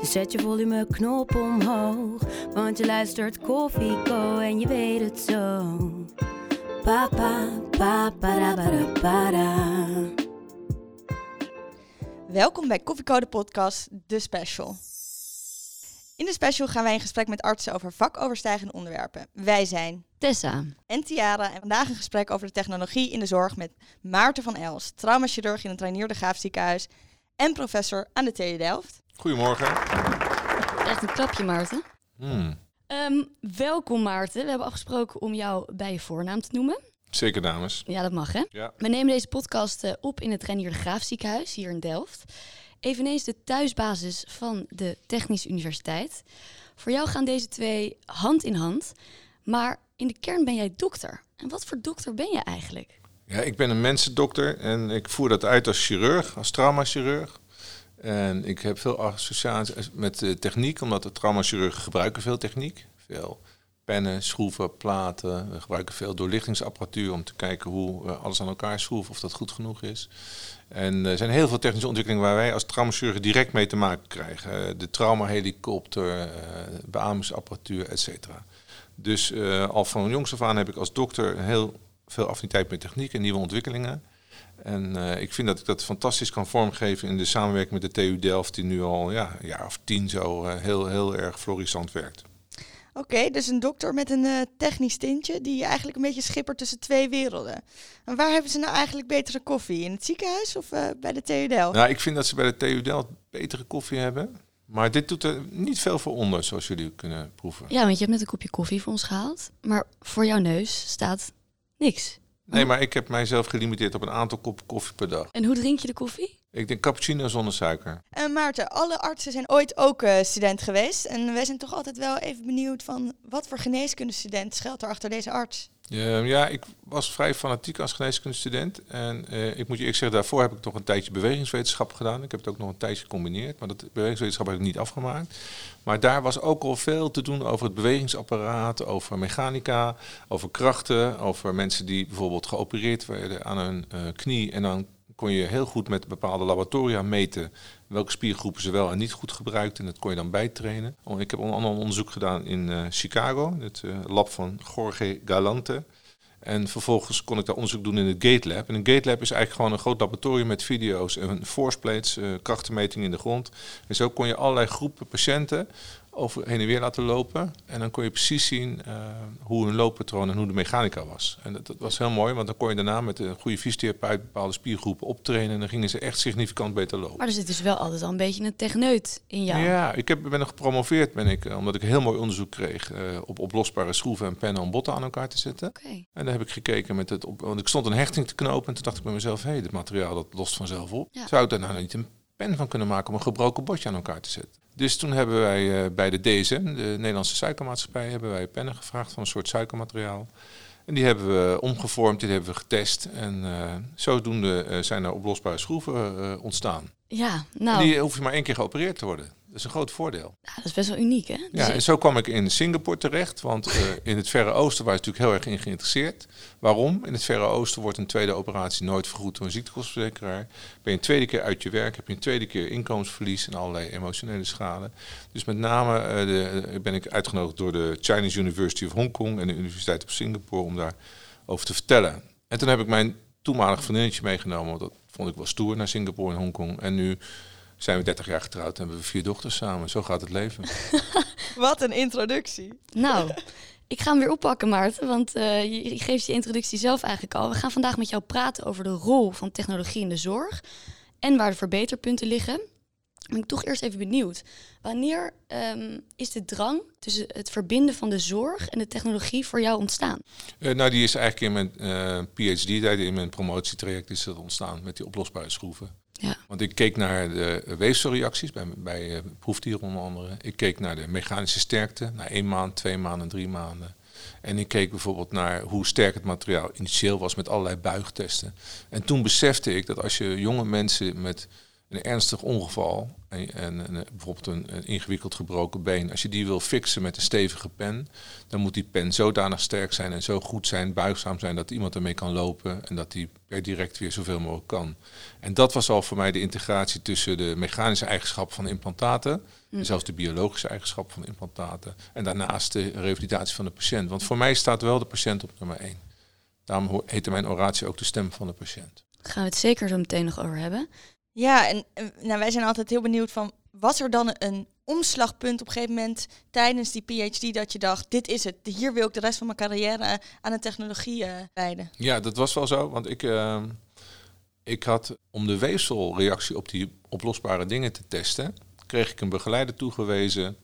Dus zet je volumeknop omhoog. Want je luistert Koffieko en je weet het zo. Papa, papa, para, para, para. Welkom bij Koffiecode Podcast, de special. In de special gaan wij in gesprek met artsen over vakoverstijgende onderwerpen. Wij zijn Tessa. en Tiara en vandaag een gesprek over de technologie in de zorg met Maarten van Els, traumachirurg in het Reinier de Graaf ziekenhuis en professor aan de TU Delft. Goedemorgen. Echt een klapje, Maarten. Hmm, Ehm, welkom, Maarten. We hebben afgesproken om jou bij je voornaam te noemen. Zeker, dames. Ja, dat mag, hè? Ja. We nemen deze podcast eh, op in het Renier Graaf ziekenhuis hier in Delft. Eveneens de thuisbasis van de Technische Universiteit. Voor jou gaan deze twee hand in hand. Maar in de kern ben jij dokter. En wat voor dokter ben je eigenlijk? ja, ik ben een mensendokter en ik voer dat uit als chirurg, als traumachirurg. En ik heb veel associaties met techniek, omdat de traumachirurgen gebruiken veel techniek. Veel pennen, schroeven, platen. We gebruiken veel doorlichtingsapparatuur om te kijken hoe we alles aan elkaar schroeven, of dat goed genoeg is. En er zijn heel veel technische ontwikkelingen waar wij als traumachirurgen direct mee te maken krijgen. Eh, De traumahelikopter, eh, beamingsapparatuur, et cetera. Dus eh, al van jongs af aan heb ik als dokter heel veel affiniteit met techniek en nieuwe ontwikkelingen. En eh, ik vind dat ik dat fantastisch kan vormgeven in de samenwerking met de TU Delft, die nu al ja, een jaar of tien zo eh, heel, heel erg florissant werkt. Oké, dus een dokter met een eh, technisch tintje die eigenlijk een beetje schippert tussen twee werelden. En waar hebben ze nou eigenlijk betere koffie? In het ziekenhuis of eh, bij de TU Delft? Nou, ik vind dat ze bij de TU Delft betere koffie hebben. Maar dit doet er niet veel voor onder, zoals jullie kunnen proeven. Ja, want je hebt net een kopje koffie voor ons gehaald. Maar voor jouw neus staat niks. Nee, maar ik heb mijzelf gelimiteerd op een aantal koppen koffie per dag. En hoe drink je de koffie? Ik denk cappuccino zonder suiker. En Maarten, alle artsen zijn ooit ook eh, student geweest. En wij zijn toch altijd wel even benieuwd van wat voor geneeskundestudent schuilt er achter deze arts? Ja, ja, ik was vrij fanatiek als geneeskundestudent. En eh, ik moet je eerlijk zeggen, daarvoor heb ik nog een tijdje bewegingswetenschap gedaan. Ik heb het ook nog een tijdje gecombineerd, maar dat bewegingswetenschap heb ik niet afgemaakt. Maar daar was ook al veel te doen over het bewegingsapparaat, over mechanica, over krachten, over mensen die bijvoorbeeld geopereerd werden aan hun eh, knie. En dan kon je heel goed met bepaalde laboratoria meten welke spiergroepen ze wel en niet goed gebruikten. En dat kon je dan bijtrainen. Oh, Ik heb onder andere een onderzoek gedaan in eh, Chicago, het eh, lab van Jorge Galante. En vervolgens kon ik daar onderzoek doen in het Gate Lab. En een Gate Lab is eigenlijk gewoon een groot laboratorium met video's en force plates, eh, krachtenmeting in de grond. En zo kon je allerlei groepen patiënten over heen en weer laten lopen. En dan kon je precies zien eh, hoe hun looppatroon en hoe de mechanica was. En dat, dat was heel mooi, want dan kon je daarna met een goede fysiotherapeut bepaalde spiergroepen optrainen. En dan gingen ze echt significant beter lopen. Maar er zit dus wel altijd al een beetje een techneut in jou. Ja, ik heb, ben gepromoveerd, ben ik, omdat ik heel mooi onderzoek kreeg eh, op oplosbare schroeven en pennen om botten aan elkaar te zetten. Oké. En daar heb ik gekeken met het op, want ik stond een hechting te knopen en toen dacht ik bij mezelf, hé, dit materiaal dat lost vanzelf op. Ja. Zou ik daar nou niet een pen van kunnen maken om een gebroken botje aan elkaar te zetten? Dus toen hebben wij eh, bij de DSM, de Nederlandse suikermaatschappij, hebben wij pennen gevraagd van een soort suikermateriaal. En die hebben we omgevormd, die hebben we getest. En eh, zodoende eh, zijn er oplosbare schroeven ontstaan. Ja, nou, En die hoeven maar één keer geopereerd te worden. Is een groot voordeel. ja, dat is best wel uniek, hè? Dus Ja, en zo kwam ik in Singapore terecht, want eh, in het Verre Oosten waren ze natuurlijk heel erg in geïnteresseerd. Waarom? In het Verre Oosten wordt een tweede operatie nooit vergoed door een ziektekostenverzekeraar. Ben je een tweede keer uit je werk, heb je een tweede keer inkomensverlies en allerlei emotionele schade. Dus met name eh, de, eh, ben ik uitgenodigd door de Chinese University of Hong Kong en de Universiteit op Singapore om daarover te vertellen. En toen heb ik mijn toenmalig vriendinnetje meegenomen, want dat vond ik wel stoer naar Singapore en Hongkong. En nu zijn we 30 jaar getrouwd en hebben we vier dochters samen. Zo gaat het leven. Wat een introductie. Nou, ik ga hem weer oppakken, Maarten, want eh, je, geeft je introductie zelf eigenlijk al. We gaan vandaag met jou praten over de rol van technologie in de zorg en waar de verbeterpunten liggen. Ben ik toch eerst even benieuwd. Wanneer ehm, is de drang tussen het verbinden van de zorg en de technologie voor jou ontstaan? Eh, nou, die is eigenlijk in mijn eh, PhD-tijd, in mijn promotietraject, is dat ontstaan met die oplosbare schroeven. Ja. Want ik keek naar de weefselreacties bij, bij uh, proefdieren onder andere. Ik keek naar de mechanische sterkte, na één maand, twee maanden, drie maanden. En ik keek bijvoorbeeld naar hoe sterk het materiaal initieel was met allerlei buigtesten. En toen besefte ik dat als je jonge mensen met een ernstig ongeval en, en, bijvoorbeeld een, een, ingewikkeld gebroken been, als je die wil fixen met een stevige pen, dan moet die pen zodanig sterk zijn en zo goed zijn, buigzaam zijn dat iemand ermee kan lopen en dat die per direct weer zoveel mogelijk kan. En dat was al voor mij de integratie tussen de mechanische eigenschappen van implantaten, en zelfs de biologische eigenschappen van implantaten, en daarnaast de revalidatie van de patiënt. Want voor mij staat wel de patiënt op nummer één. Daarom heette mijn oratie ook de stem van de patiënt. Daar gaan we het zeker zo meteen nog over hebben. Ja, en nou, wij zijn altijd heel benieuwd van, was er dan een omslagpunt op een gegeven moment tijdens die PhD dat je dacht, dit is het, hier wil ik de rest van mijn carrière aan de technologie uh? Ja, dat was wel zo, want ik, uh, ik had om de weefselreactie op die oplosbare dingen te testen, kreeg ik een begeleider toegewezen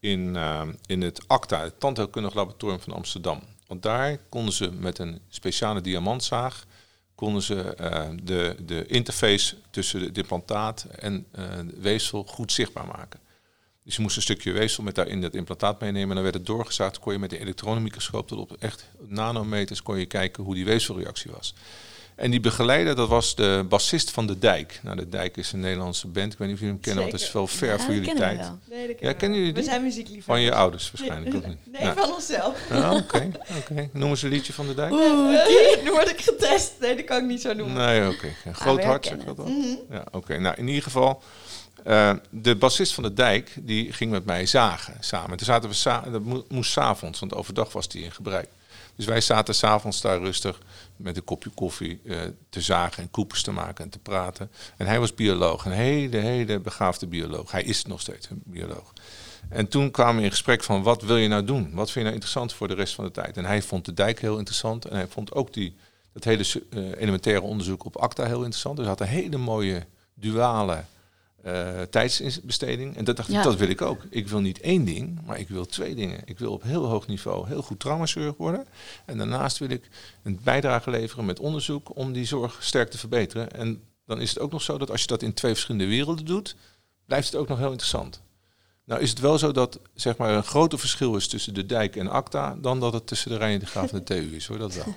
in, uh, in het ACTA, het tandheelkundig laboratorium van Amsterdam. Want daar konden ze met een speciale diamantzaag konden ze uh, de, de interface tussen het implantaat en uh, weefsel goed zichtbaar maken. Dus je moest een stukje weefsel met daarin dat implantaat meenemen. En dan werd het doorgezaagd. kon je met de elektronenmicroscoop tot op echt nanometers kon je kijken hoe die weefselreactie was. En die begeleider, dat was de bassist van De Dijk. Nou, De Dijk is een Nederlandse band. Ik weet niet of jullie hem kennen, want het is wel ver voor jullie tijd. Wel. Nee, dat ja, kennen jullie die? We zijn muziekliefhebbers. Van je ouders waarschijnlijk, nee, of niet? Nee, van onszelf. Ah, Oké, oké. Noemen ze een liedje van De Dijk? Oeh, die word ik getest. Nee, dat kan ik niet zo noemen. Nee, oké. Groot hart, zeg dat dan? Ja, oké. Nou, in ieder geval... Uh, de bassist van de Dijk, die ging met mij zagen samen. Toen zaten we sa dat moest s'avonds, want overdag was die in gebruik. Dus wij zaten s'avonds daar rustig met een kopje koffie uh, te zagen en koepers te maken en te praten. En hij was bioloog, een hele, hele begaafde bioloog. Hij is nog steeds een bioloog. En toen kwamen we in gesprek van wat wil je nou doen? Wat vind je nou interessant voor de rest van de tijd? En hij vond de dijk heel interessant en hij vond ook die, dat hele uh, elementaire onderzoek op ACTA heel interessant. Dus hij had een hele mooie duale uh, tijdsbesteding. En dat dacht ik, dat wil ik ook. Ik wil niet één ding, maar ik wil twee dingen. Ik wil op heel hoog niveau heel goed traumachirurg worden. En daarnaast wil ik een bijdrage leveren met onderzoek om die zorg sterk te verbeteren. En dan is het ook nog zo dat als je dat in twee verschillende werelden doet, blijft het ook nog heel interessant. Nou is het wel zo dat zeg maar, een groter verschil is tussen de dijk en ACTA dan dat het tussen de Rijn de Graaf en de TU is. Hoor, dat wel.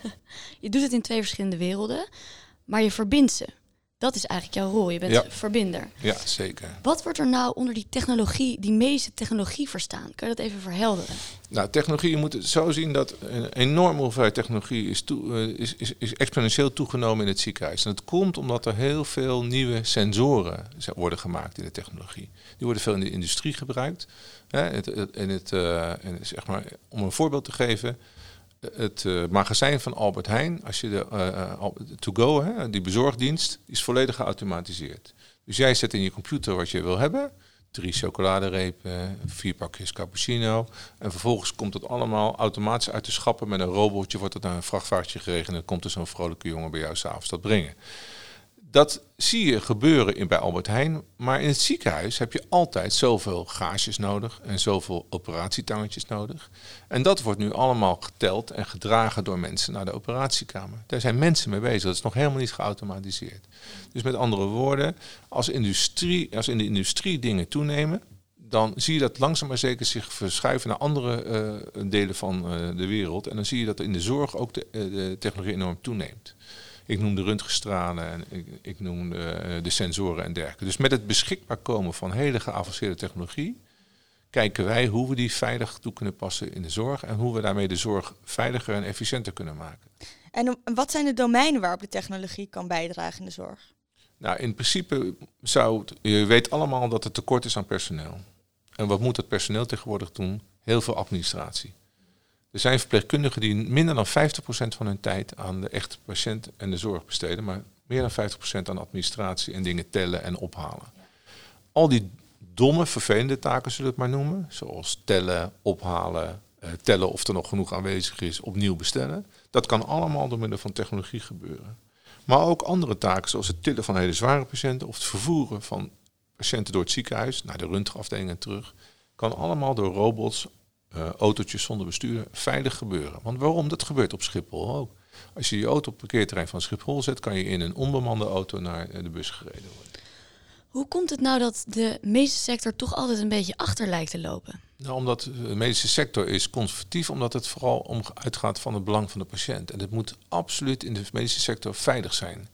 je doet het in twee verschillende werelden, maar je verbindt ze. Dat is eigenlijk jouw rol. Je bent verbinder. Ja, zeker. Wat wordt er nou onder die technologie, die meeste technologie verstaan? Kun je dat even verhelderen? Nou, technologie, je moet het zo zien dat een enorme hoeveelheid technologie is, toe, uh, is, is, is, exponentieel toegenomen in het ziekenhuis. En dat komt omdat er heel veel nieuwe sensoren worden gemaakt in de technologie. Die worden veel in de industrie gebruikt. Hè, het, het, en het, uh, en zeg maar, om een voorbeeld te geven, het uh, magazijn van Albert Heijn, als je de uh, to go, hè, die bezorgdienst, is volledig geautomatiseerd. Dus jij zet in je computer wat je wil hebben. Drie chocoladerepen, vier pakjes cappuccino. En vervolgens komt het allemaal automatisch uit de schappen met een robotje. Wordt het naar een vrachtvaartje geregend en dan komt er zo'n vrolijke jongen bij jou s'avonds dat brengen dat zie je gebeuren in, bij Albert Heijn. Maar in het ziekenhuis heb je altijd zoveel gaasjes nodig en zoveel operatietangetjes nodig. En dat wordt nu allemaal geteld en gedragen door mensen naar de operatiekamer. Daar zijn mensen mee bezig. Dat is nog helemaal niet geautomatiseerd. Dus met andere woorden, als, industrie, als in de industrie dingen toenemen, dan zie je dat langzaam maar zeker zich verschuiven naar andere uh, delen van uh, de wereld. En dan zie je dat in de zorg ook de, de technologie enorm toeneemt. Ik noem de röntgenstralen en ik, ik noem de, de, sensoren en dergelijke. Dus met het beschikbaar komen van hele geavanceerde technologie, kijken wij hoe we die veilig toe kunnen passen in de zorg en hoe we daarmee de zorg veiliger en efficiënter kunnen maken. En wat zijn de domeinen waarop de technologie kan bijdragen in de zorg? Nou, in principe zou je weet allemaal dat er tekort is aan personeel. En wat moet het personeel tegenwoordig doen? Heel veel administratie. Er zijn verpleegkundigen die minder dan 50% van hun tijd aan de echte patiënt en de zorg besteden, maar meer dan 50% aan administratie en dingen tellen en ophalen. Al die domme, vervelende taken zullen we het maar noemen, zoals tellen, ophalen, eh, tellen of er nog genoeg aanwezig is, opnieuw bestellen. Dat kan allemaal door middel van technologie gebeuren. Maar ook andere taken, zoals het tillen van hele zware patiënten of het vervoeren van patiënten door het ziekenhuis naar de röntgenafdeling en terug, kan allemaal door robots uh, autootjes zonder bestuur veilig gebeuren. Want waarom? Dat gebeurt op Schiphol ook. Als je je auto op het parkeerterrein van Schiphol zet, kan je in een onbemande auto naar eh, de bus gereden worden. Hoe komt het nou dat de medische sector toch altijd een beetje achter lijkt te lopen? Nou, omdat de medische sector is conservatief, omdat het vooral om uitgaat van het belang van de patiënt. En het moet absoluut in de medische sector veilig zijn.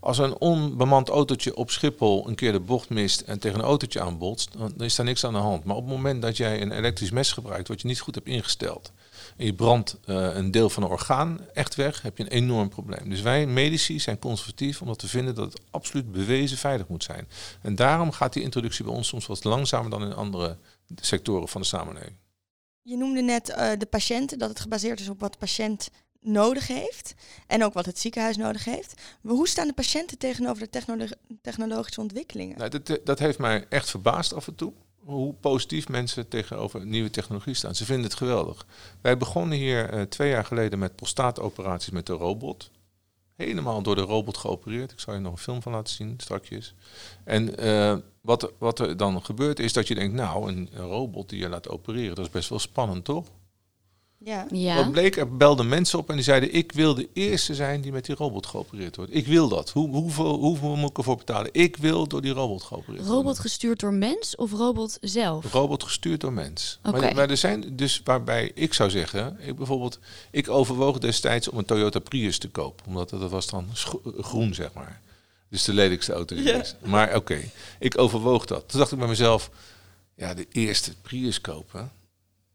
Als een onbemand autootje op Schiphol een keer de bocht mist en tegen een autootje aanbotst, dan is daar niks aan de hand. Maar op het moment dat jij een elektrisch mes gebruikt wat je niet goed hebt ingesteld, en je brandt uh, een deel van een orgaan echt weg, heb je een enorm probleem. Dus wij medici zijn conservatief omdat we vinden dat het absoluut bewezen veilig moet zijn. En daarom gaat die introductie bij ons soms wat langzamer dan in andere sectoren van de samenleving. Je noemde net uh, de patiënten, dat het gebaseerd is op wat patiënt nodig heeft en ook wat het ziekenhuis nodig heeft. Hoe staan de patiënten tegenover de technolo technologische ontwikkelingen? Nou, dat, dat heeft mij echt verbaasd af en toe hoe positief mensen tegenover nieuwe technologie staan. Ze vinden het geweldig. Wij begonnen hier uh, twee jaar geleden met prostaatoperaties met de robot. Helemaal door de robot geopereerd. Ik zal je nog een film van laten zien strakjes. En uh, wat, wat er dan gebeurt is dat je denkt, nou, een robot die je laat opereren, dat is best wel spannend, toch? Ja. Ja. Wat bleek, er belden mensen op en die zeiden: Ik wil de eerste zijn die met die robot geopereerd wordt. Ik wil dat. Hoe, hoeveel, hoeveel moet ik ervoor betalen? Ik wil door die robot geopereerd worden. Robot gestuurd door mens of robot zelf? Robot gestuurd door mens. Oké. Maar, maar er zijn dus waarbij ik zou zeggen, ik bijvoorbeeld, ik overwoog destijds om een Toyota Prius te kopen, omdat dat was dan groen, zeg maar. Dus de lelijkste auto die er is. Maar oké, ik overwoog dat. Toen dacht ik bij mezelf, ja, de eerste Prius kopen,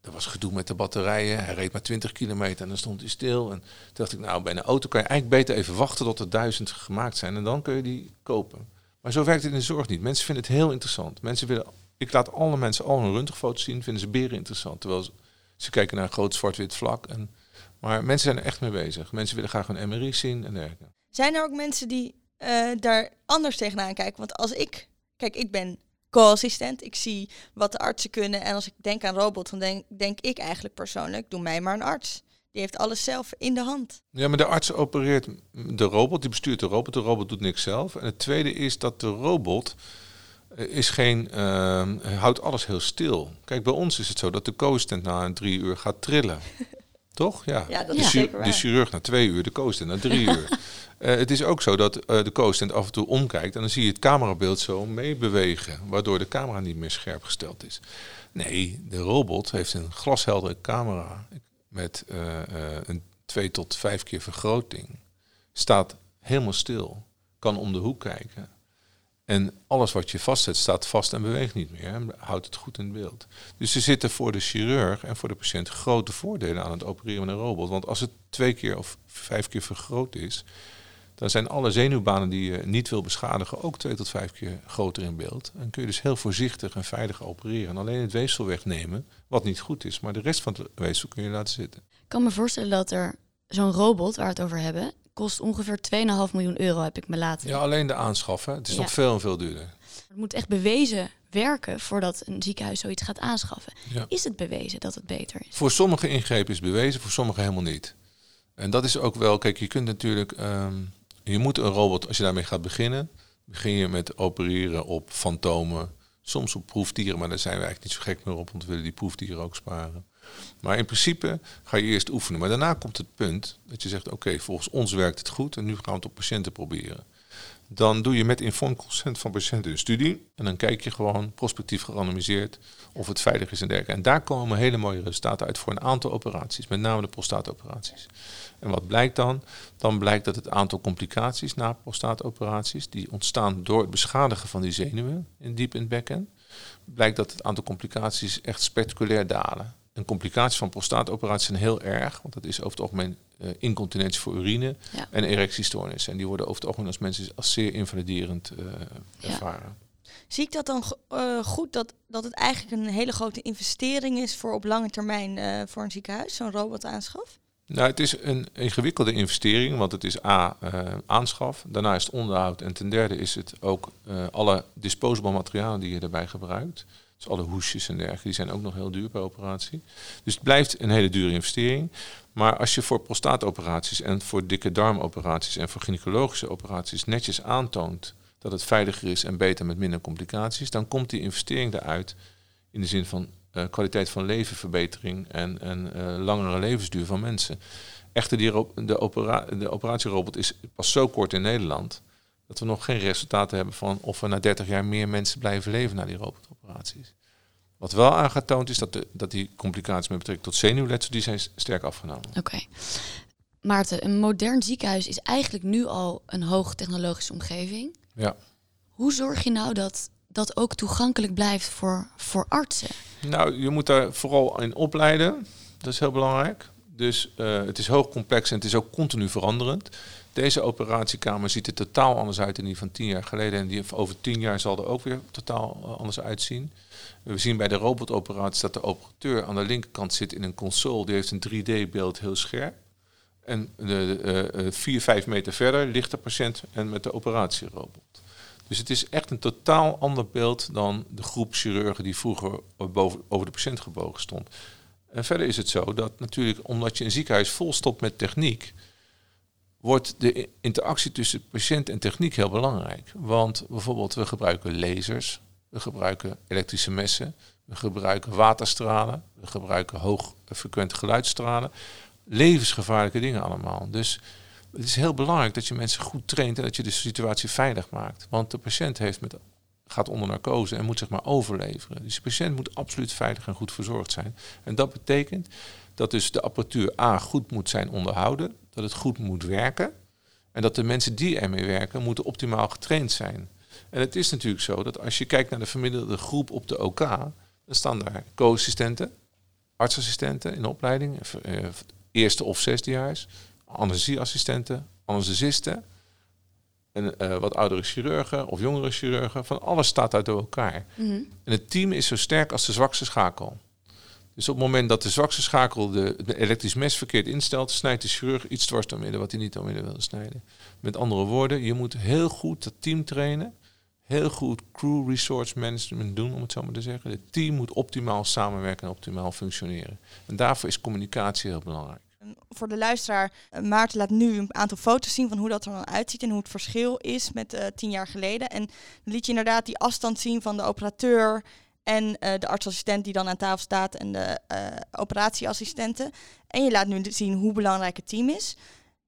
dat was gedoe met de batterijen. Hij reed maar 20 kilometer en dan stond hij stil. En toen dacht ik, nou, bij een auto kan je eigenlijk beter even wachten tot er duizend gemaakt zijn. En dan kun je die kopen. Maar zo werkt het in de zorg niet. Mensen vinden het heel interessant. Mensen willen, ik laat alle mensen al hun röntgenfoto's zien, vinden ze beren interessant. Terwijl ze, kijken naar een groot zwart-wit vlak. En, maar mensen zijn er echt mee bezig. Mensen willen graag een MRI zien en dergelijke. Zijn er ook mensen die eh, daar anders tegenaan kijken? Want als ik, kijk, ik ben co-assistent, ik zie wat de artsen kunnen. En als ik denk aan robot, dan denk, denk ik eigenlijk persoonlijk, doe mij maar een arts. Die heeft alles zelf in de hand. Ja, maar de arts opereert de robot, die bestuurt de robot. De robot doet niks zelf. En het tweede is dat de robot eh, is geen, uh, houdt alles heel stil. Kijk, bij ons is het zo dat de co-assistent na een drie uur gaat trillen. Toch? Ja. Ja, dat de, is chu- zeker waar. de chirurg na twee uur, de co-assistent na drie uur. Eh, het is ook zo dat eh, de co-assistent af en toe omkijkt en dan zie je het camerabeeld zo meebewegen, waardoor de camera niet meer scherp gesteld is. Nee, de robot heeft een glasheldere camera met eh, eh, een twee tot vijf keer vergroting. Staat helemaal stil, kan om de hoek kijken. En alles wat je vastzet staat vast en beweegt niet meer. En houdt het goed in beeld. Dus er zitten voor de chirurg en voor de patiënt grote voordelen aan het opereren met een robot. Want als het twee keer of vijf keer vergroot is, dan zijn alle zenuwbanen die je niet wil beschadigen ook twee tot vijf keer groter in beeld. En kun je dus heel voorzichtig en veilig opereren. En alleen het weefsel wegnemen, wat niet goed is. Maar de rest van het weefsel kun je laten zitten. Ik kan me voorstellen dat er zo'n robot waar we het over hebben, kost ongeveer 2,5 miljoen euro, heb ik me laten. Ja, alleen de aanschaf. Hè. Het is Ja. nog veel en veel duurder. Het moet echt bewezen werken voordat een ziekenhuis zoiets gaat aanschaffen. Ja. Is het bewezen dat het beter is? Voor sommige ingrepen is bewezen, voor sommige helemaal niet. En dat is ook wel, kijk, je kunt natuurlijk, ehm, je moet een robot, als je daarmee gaat beginnen, begin je met opereren op fantomen, soms op proefdieren, maar daar zijn we eigenlijk niet zo gek meer op, want we willen die proefdieren ook sparen. Maar in principe ga je eerst oefenen. Maar daarna komt het punt dat je zegt, oké, volgens ons werkt het goed en nu gaan we het op patiënten proberen. Dan doe je met informed consent van patiënten een studie. En dan kijk je gewoon prospectief gerandomiseerd of het veilig is en dergelijke. En daar komen hele mooie resultaten uit voor een aantal operaties, met name de prostaatoperaties. En wat blijkt dan? Dan blijkt dat het aantal complicaties na prostaatoperaties, die ontstaan door het beschadigen van die zenuwen in diep in het bekken, blijkt dat het aantal complicaties echt spectaculair dalen. En complicaties van prostaatoperaties zijn heel erg, want dat is over het algemeen eh, incontinentie voor urine Ja. en erectiestoornissen. En die worden over het algemeen als mensen als zeer invaliderend eh, Ja. ervaren. Zie ik dat dan eh, goed dat, dat het eigenlijk een hele grote investering is voor op lange termijn voor een ziekenhuis, zo'n robotaanschaf? Nou, het is een ingewikkelde investering, want het is A, aanschaf, daarna is het onderhoud en ten derde is het ook alle disposable materialen die je daarbij gebruikt. Dus alle hoesjes en dergelijke, die zijn ook nog heel duur per operatie. Dus het blijft een hele dure investering. Maar als je voor prostaatoperaties en voor dikke darmoperaties en voor gynaecologische operaties netjes aantoont dat het veiliger is en beter met minder complicaties, dan komt die investering eruit in de zin van eh, kwaliteit van levenverbetering en, en eh, langere levensduur van mensen. Echter, die de, de operatierobot is pas zo kort in Nederland dat we nog geen resultaten hebben van of er na 30 jaar meer mensen blijven leven na die robotoperaties. Wat wel aangetoond is dat, de, dat die complicaties met betrekking tot zenuwletsel, die zijn sterk afgenomen. Oké. Maarten, een modern ziekenhuis is eigenlijk nu al een hoogtechnologische omgeving. Ja. Hoe zorg je nou dat dat ook toegankelijk blijft voor, voor artsen? Nou, je moet daar vooral in opleiden. Dat is heel belangrijk. Dus eh, het is hoog complex en het is ook continu veranderend. Deze operatiekamer ziet er totaal anders uit dan die van tien jaar geleden. En die over tien jaar zal er ook weer totaal eh, anders uitzien. We zien bij de robotoperaties dat de operateur aan de linkerkant zit in een console. Die heeft een 3D-beeld heel scherp. En de, de, eh, vier, vijf meter verder ligt de patiënt en met de operatierobot. Dus het is echt een totaal ander beeld dan de groep chirurgen die vroeger boven, over de patiënt gebogen stond. En verder is het zo dat natuurlijk, omdat je een ziekenhuis vol stopt met techniek, wordt de interactie tussen patiënt en techniek heel belangrijk. Want bijvoorbeeld, we gebruiken lasers, we gebruiken elektrische messen, we gebruiken waterstralen, we gebruiken hoogfrequente geluidsstralen. Levensgevaarlijke dingen allemaal. Dus het is heel belangrijk dat je mensen goed traint en dat je de situatie veilig maakt. Want de patiënt heeft met, gaat onder narcose en moet zeg maar overleveren. Dus de patiënt moet absoluut veilig en goed verzorgd zijn. En dat betekent dat dus de apparatuur A goed moet zijn onderhouden, dat het goed moet werken en dat de mensen die ermee werken moeten optimaal getraind zijn. En het is natuurlijk zo dat als je kijkt naar de gemiddelde groep op de OK, dan staan daar co-assistenten, artsassistenten in opleiding, eh, eerste of zesdejaars, anesthesieassistenten, anesthesisten, en eh, wat oudere chirurgen of jongere chirurgen. Van alles staat uit elkaar. Mhm. En het team is zo sterk als de zwakste schakel. Dus op het moment dat de zwakste schakel de, de elektrisch mes verkeerd instelt, snijdt de chirurg iets dwars door midden wat hij niet door midden wilde snijden. Met andere woorden, je moet heel goed dat team trainen. Heel goed crew resource management doen, om het zo maar te zeggen. Het team moet optimaal samenwerken en optimaal functioneren. En daarvoor is communicatie heel belangrijk. Voor de luisteraar, eh, Maarten laat nu een aantal foto's zien van hoe dat er dan uitziet en hoe het verschil is met eh, tien jaar geleden. En dan liet je inderdaad die afstand zien van de operateur en eh, de artsassistent die dan aan tafel staat en de eh, operatieassistenten. En je laat nu zien hoe belangrijk het team is.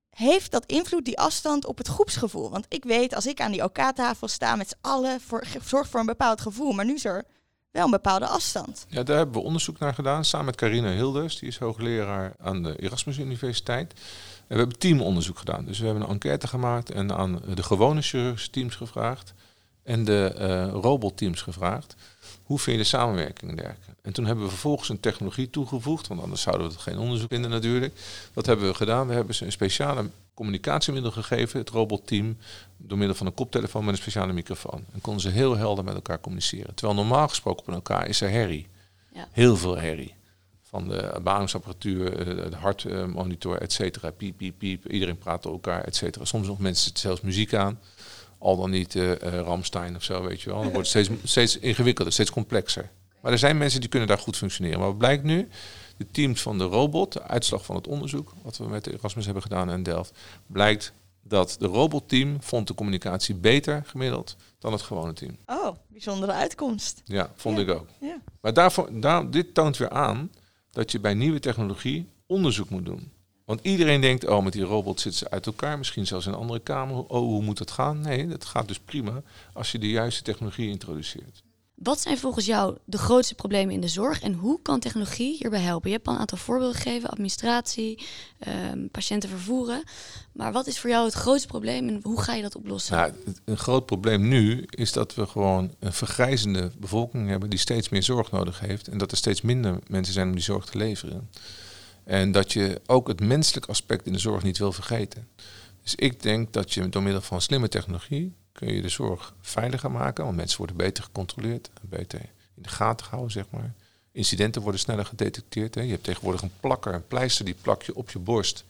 Heeft dat invloed, die afstand, op het groepsgevoel? Want ik weet, als ik aan die OK-tafel sta met z'n allen, voor, zorgt voor een bepaald gevoel. Maar nu is er wel een bepaalde afstand. Ja, daar hebben we onderzoek naar gedaan, samen met Carina Hilders. Die is hoogleraar aan de Erasmus Universiteit. En we hebben teamonderzoek gedaan. Dus we hebben een enquête gemaakt en aan de gewone chirurgische teams gevraagd. En de eh, robotteams gevraagd. Hoe vind je de samenwerking en dergelijke? En toen hebben we vervolgens een technologie toegevoegd, want anders zouden we het geen onderzoek vinden natuurlijk. Wat hebben we gedaan? We hebben ze een speciale communicatiemiddel gegeven, het robotteam, door middel van een koptelefoon met een speciale microfoon. En konden ze heel helder met elkaar communiceren. Terwijl normaal gesproken op elkaar is er herrie. Ja. Heel veel herrie. Van de beademingsapparatuur, eh, de hartmonitor, et cetera. Piep, piep, piep. Iedereen praat door elkaar, et cetera. Soms nog mensen zetten zelfs muziek aan. Al dan niet eh eh, Ramstein of zo, weet je wel. Dan wordt het steeds, steeds ingewikkelder, steeds complexer. Maar er zijn mensen die kunnen daar goed functioneren. Maar wat blijkt nu? De teams van de robot, de uitslag van het onderzoek... wat we met Erasmus hebben gedaan in Delft... blijkt dat de robotteam vond de communicatie beter gemiddeld dan het gewone team. Oh, bijzondere uitkomst. Ja, vond Ja. ik ook. Ja. Maar daarvoor, daar, dit toont weer aan dat je bij nieuwe technologie onderzoek moet doen. Want iedereen denkt, oh, met die robot zitten ze uit elkaar, misschien zelfs in een andere kamer. Oh, hoe moet dat gaan? Nee, dat gaat dus prima als je de juiste technologie introduceert. Wat zijn volgens jou de grootste problemen in de zorg en hoe kan technologie hierbij helpen? Je hebt al een aantal voorbeelden gegeven, administratie, ehm, patiënten vervoeren. Maar wat is voor jou het grootste probleem en hoe ga je dat oplossen? Nou, een groot probleem nu is dat we gewoon een vergrijzende bevolking hebben die steeds meer zorg nodig heeft. En dat er steeds minder mensen zijn om die zorg te leveren. En dat je ook het menselijk aspect in de zorg niet wil vergeten. Dus ik denk dat je door middel van slimme technologie kun je de zorg veiliger maken. Want mensen worden beter gecontroleerd, beter in de gaten gehouden, zeg maar. Incidenten worden sneller gedetecteerd. Hè. Je hebt tegenwoordig een plakker, een pleister, die plak je op je borst.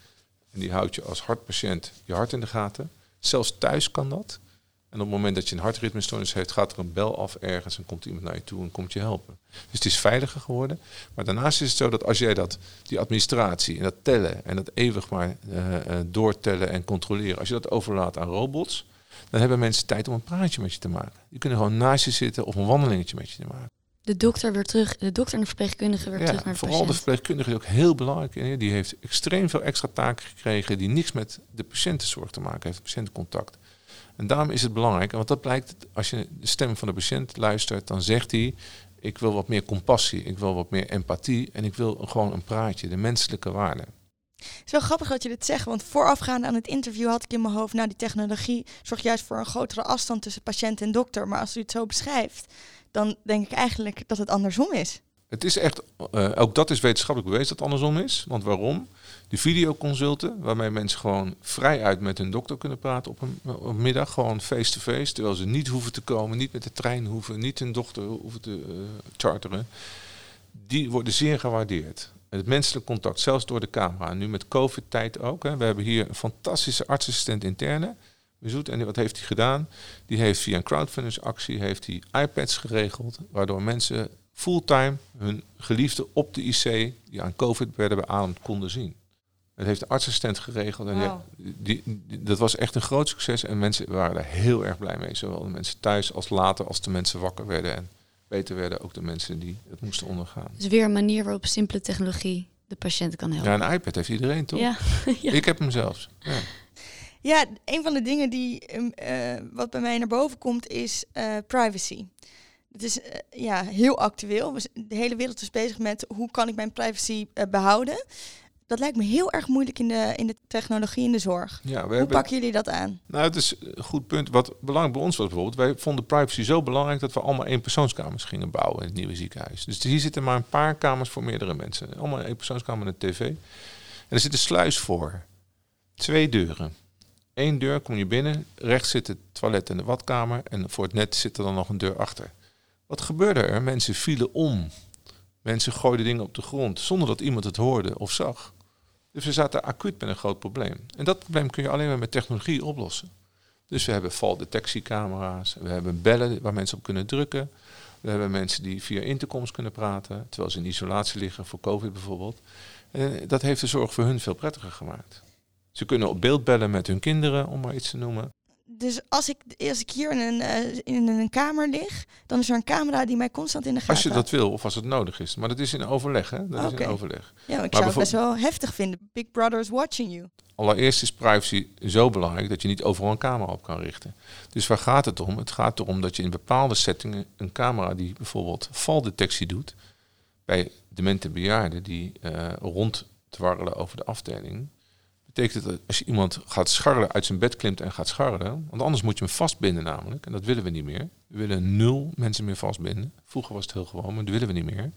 En die houdt je als hartpatiënt je hart in de gaten. Zelfs thuis kan dat. En op het moment dat je een hartritmestoornis heeft, gaat er een bel af ergens en komt iemand naar je toe en komt je helpen. Dus het is veiliger geworden. Maar daarnaast is het zo dat als jij dat, die administratie en dat tellen en dat eeuwig maar eh, eh, doortellen en controleren, als je dat overlaat aan robots, dan hebben mensen tijd om een praatje met je te maken. Die kunnen gewoon naast je zitten of een wandelingetje met je te maken. De dokter weer terug, de dokter en de verpleegkundige weer terug naar de vooral de verpleegkundige is ook heel belangrijk. Die heeft extreem veel extra taken gekregen die niks met de patiëntenzorg te maken heeft, patiëntencontact. En daarom is het belangrijk, want dat blijkt als je de stem van de patiënt luistert, dan zegt hij: ik wil wat meer compassie, ik wil wat meer empathie en ik wil gewoon een praatje, de menselijke waarde. Het is wel grappig dat je dit zegt, want voorafgaand aan het interview had ik in mijn hoofd, nou die technologie zorgt juist voor een grotere afstand tussen patiënt en dokter. Maar als u het zo beschrijft, dan denk ik eigenlijk dat het andersom is. Het is echt, eh, ook dat is wetenschappelijk bewezen dat het andersom is. Want waarom? Die videoconsulten, waarmee mensen gewoon vrijuit met hun dokter kunnen praten op een, op middag, gewoon face-to-face, terwijl ze niet hoeven te komen, niet met de trein hoeven, niet hun dochter hoeven te eh, charteren, die worden zeer gewaardeerd. Het menselijk contact, zelfs door de camera. En nu met COVID-tijd ook. Hè. We hebben hier een fantastische artsassistent interne. Bezoet. En wat heeft hij gedaan? Die heeft via een crowdfundingsactie heeft hij iPads geregeld, waardoor mensen fulltime hun geliefde op de IC die aan COVID werden beademd konden zien. Dat heeft de artsassistent geregeld. En Wauw. die, die- die- dat was echt een groot succes. En mensen waren er heel erg blij mee. Zowel de mensen thuis als later, als de mensen wakker werden. En beter werden ook de mensen die het moesten ondergaan. Dus weer een manier waarop simpele technologie de patiënt kan helpen. Ja, een iPad heeft iedereen toch? Ja, ja. Ik heb hem zelfs. Ja. Ja, een van de dingen die ehm, eh, wat bij mij naar boven komt is eh, privacy. Het is eh, ja, heel actueel. De hele wereld is bezig met hoe kan ik mijn privacy eh, behouden. Dat lijkt me heel erg moeilijk in de, in de technologie in de zorg. Ja, Hoe hebben, pakken jullie dat aan? nou, het is een goed punt. Wat belangrijk bij ons was bijvoorbeeld, wij vonden privacy zo belangrijk dat we allemaal eenpersoonskamers gingen bouwen in het nieuwe ziekenhuis. Dus hier zitten maar een paar kamers voor meerdere mensen. Allemaal een eenpersoonskamer met een tv. En er zit een sluis voor. Twee deuren. Eén deur kom je binnen, rechts zit het toilet en de badkamer en voor het net zit er dan nog een deur achter. Wat gebeurde er? Mensen vielen om. Mensen gooiden dingen op de grond zonder dat iemand het hoorde of zag. Dus we zaten acuut met een groot probleem. En dat probleem kun je alleen maar met technologie oplossen. Dus we hebben valdetectiecamera's, we hebben bellen waar mensen op kunnen drukken. We hebben mensen die via intercoms kunnen praten, terwijl ze in isolatie liggen voor COVID bijvoorbeeld. En dat heeft de zorg voor hun veel prettiger gemaakt. Ze kunnen op beeld bellen met hun kinderen, om maar iets te noemen. Dus als ik, als ik hier in een, eh, in een kamer lig, dan is er een camera die mij constant in de gaten Als je dat wil of als het nodig is. Maar dat is in overleg, hè? Dat is in overleg. Ja, maar ik Maar zou het best wel heftig vinden. Big Brother is watching you. Allereerst is privacy zo belangrijk dat je niet overal een camera op kan richten. Dus waar gaat het om? Het gaat erom dat je in bepaalde settingen een camera die bijvoorbeeld valdetectie doet bij demente bejaarden die eh rondtwarrelen over de afdeling. Betekent dat als iemand gaat scharrelen, uit zijn bed klimt en gaat scharrelen, want anders moet je hem vastbinden namelijk. En dat willen we niet meer. We willen nul mensen meer vastbinden. Vroeger was het heel gewoon, maar dat willen we niet meer.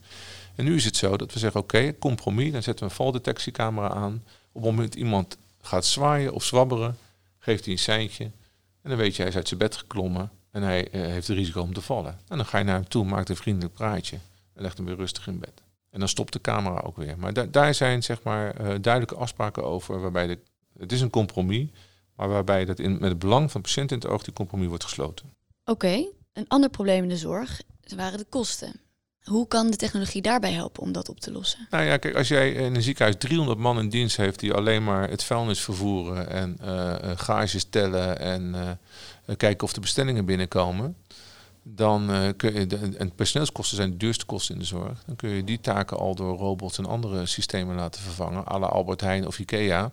En nu is het zo dat we zeggen, oké, compromis, dan zetten we een valdetectiecamera aan. Op het moment dat iemand gaat zwaaien of zwabberen, geeft hij een seintje. En dan weet je, hij is uit zijn bed geklommen en hij eh, heeft het risico om te vallen. En dan ga je naar hem toe, maakt een vriendelijk praatje en legt hem weer rustig in bed. En dan stopt de camera ook weer. Maar da- daar zijn zeg maar eh, duidelijke afspraken over, waarbij de, het is een compromis, maar waarbij dat in, met het belang van de patiënt in het oog die compromis wordt gesloten. Oké, een ander probleem in de zorg waren de kosten. Hoe kan de technologie daarbij helpen om dat op te lossen? Nou ja, kijk, als jij in een ziekenhuis 300 man in dienst heeft die alleen maar het vuilnis vervoeren en eh eh, gages tellen en kijken of de bestellingen binnenkomen, dan eh, kun je, de, en personeelskosten zijn de duurste kosten in de zorg, dan kun je die taken al door robots en andere systemen laten vervangen, à la Albert Heijn of Ikea.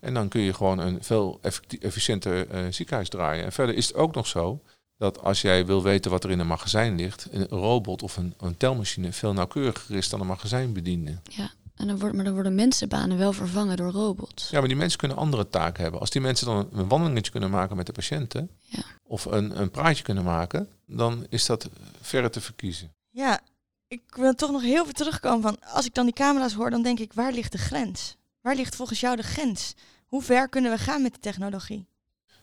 En dan kun je gewoon een veel efficiënter eh, ziekenhuis draaien. En verder is het ook nog zo dat als jij wil weten wat er in een magazijn ligt, een robot of een, een telmachine veel nauwkeuriger is dan een magazijnbediende. Ja, en dan, wordt, maar dan worden mensenbanen wel vervangen door robots. Ja, maar die mensen kunnen andere taken hebben. Als die mensen dan een wandelingetje kunnen maken met de patiënten, Ja. of een, een praatje kunnen maken, dan is dat verre te verkiezen. Ja, ik wil toch nog heel veel terugkomen van... als ik dan die camera's hoor, dan denk ik, waar ligt de grens? Waar ligt volgens jou de grens? Hoe ver kunnen we gaan met de technologie?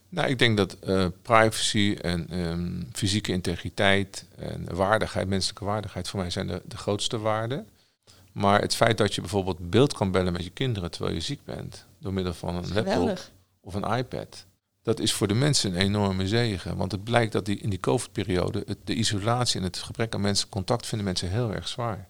Nou, ik denk dat eh, privacy en ehm, fysieke integriteit en waardigheid, menselijke waardigheid, voor mij zijn de, de grootste waarden. Maar het feit dat je bijvoorbeeld beeld kan bellen met je kinderen terwijl je ziek bent, door middel van een laptop Geweldig. of een iPad, dat is voor de mensen een enorme zegen. Want het blijkt dat die, in die COVID-periode de isolatie en het gebrek aan menselijk contact vinden mensen heel erg zwaar.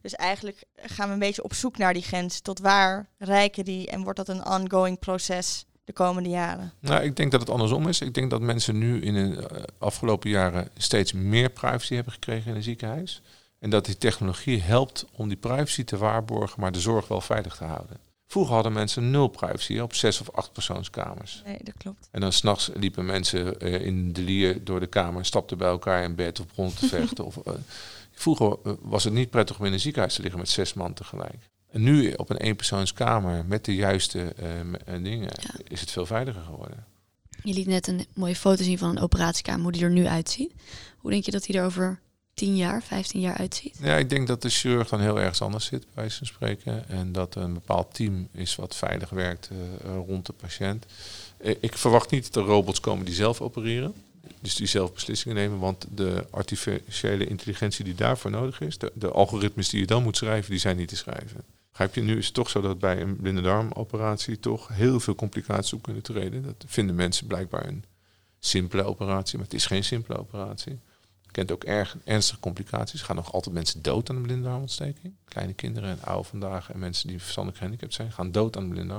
Dus eigenlijk gaan we een beetje op zoek naar die grens. Tot waar rijken die en wordt dat een ongoing proces de komende jaren? Nou, ik denk dat het andersom is. Ik denk dat mensen nu in de eh, afgelopen jaren steeds meer privacy hebben gekregen in een ziekenhuis. En dat die technologie helpt om die privacy te waarborgen, maar de zorg wel veilig te houden. Vroeger hadden mensen nul privacy op zes of acht persoonskamers. Nee, dat klopt. En dan s'nachts liepen mensen uh, in de lier door de kamer, stapten bij elkaar in bed of rond te vechten. of, uh, vroeger was het niet prettig om in een ziekenhuis te liggen met zes man tegelijk. En nu op een eenpersoonskamer met de juiste uh, dingen ja. is het veel veiliger geworden. Je liet net een mooie foto zien van een operatiekamer, hoe die er nu uitziet. Hoe denk je dat die er over 10 jaar, 15 jaar uitziet? Ja, ik denk dat de chirurg dan heel ergens anders zit, bij zijn spreken. En dat een bepaald team is wat veilig werkt uh, rond de patiënt. ik verwacht niet dat er robots komen die zelf opereren. Dus die zelf beslissingen nemen. Want de artificiële intelligentie die daarvoor nodig is, de, de algoritmes die je dan moet schrijven, die zijn niet te schrijven. Begrijp je? Nu is het toch zo dat bij een blinde darmoperatie toch heel veel complicaties op kunnen treden. Dat vinden mensen blijkbaar een simpele operatie, maar het is geen simpele operatie. Kent ook erg ernstige complicaties. Gaan nog altijd mensen dood aan een blinde darmontsteking. Kleine kinderen en oude vandaag en mensen die verstandelijk gehandicapt zijn, gaan dood aan een blinde.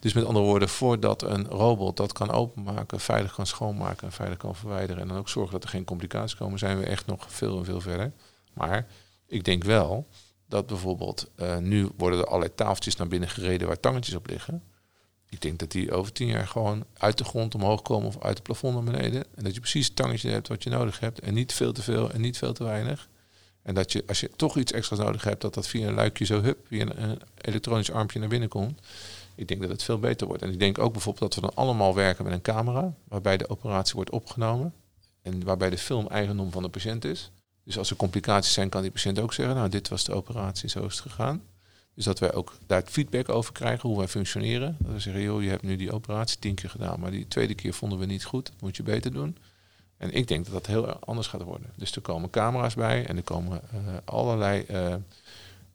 Dus met andere woorden, voordat een robot dat kan openmaken, veilig kan schoonmaken en veilig kan verwijderen en dan ook zorgen dat er geen complicaties komen, zijn we echt nog veel en veel verder. Maar ik denk wel dat bijvoorbeeld uh, nu worden er allerlei tafeltjes naar binnen gereden waar tangetjes op liggen. Ik denk dat die over tien jaar gewoon uit de grond omhoog komen of uit het plafond naar beneden. En dat je precies het tangetje hebt wat je nodig hebt. En niet veel te veel en niet veel te weinig. En dat je, als je toch iets extra's nodig hebt, dat dat via een luikje zo hup, via een, een elektronisch armpje naar binnen komt. Ik denk dat het veel beter wordt. En ik denk ook bijvoorbeeld dat we dan allemaal werken met een camera, waarbij de operatie wordt opgenomen. En waarbij de film eigendom van de patiënt is. Dus als er complicaties zijn, kan die patiënt ook zeggen, nou dit was de operatie, zo is het gegaan. Dus dat wij ook daar feedback over krijgen, hoe wij functioneren. Dat we zeggen, joh, je hebt nu die operatie tien keer gedaan, maar die tweede keer vonden we niet goed, dat moet je beter doen. En ik denk dat dat heel anders gaat worden. Dus er komen camera's bij en er komen uh, allerlei uh,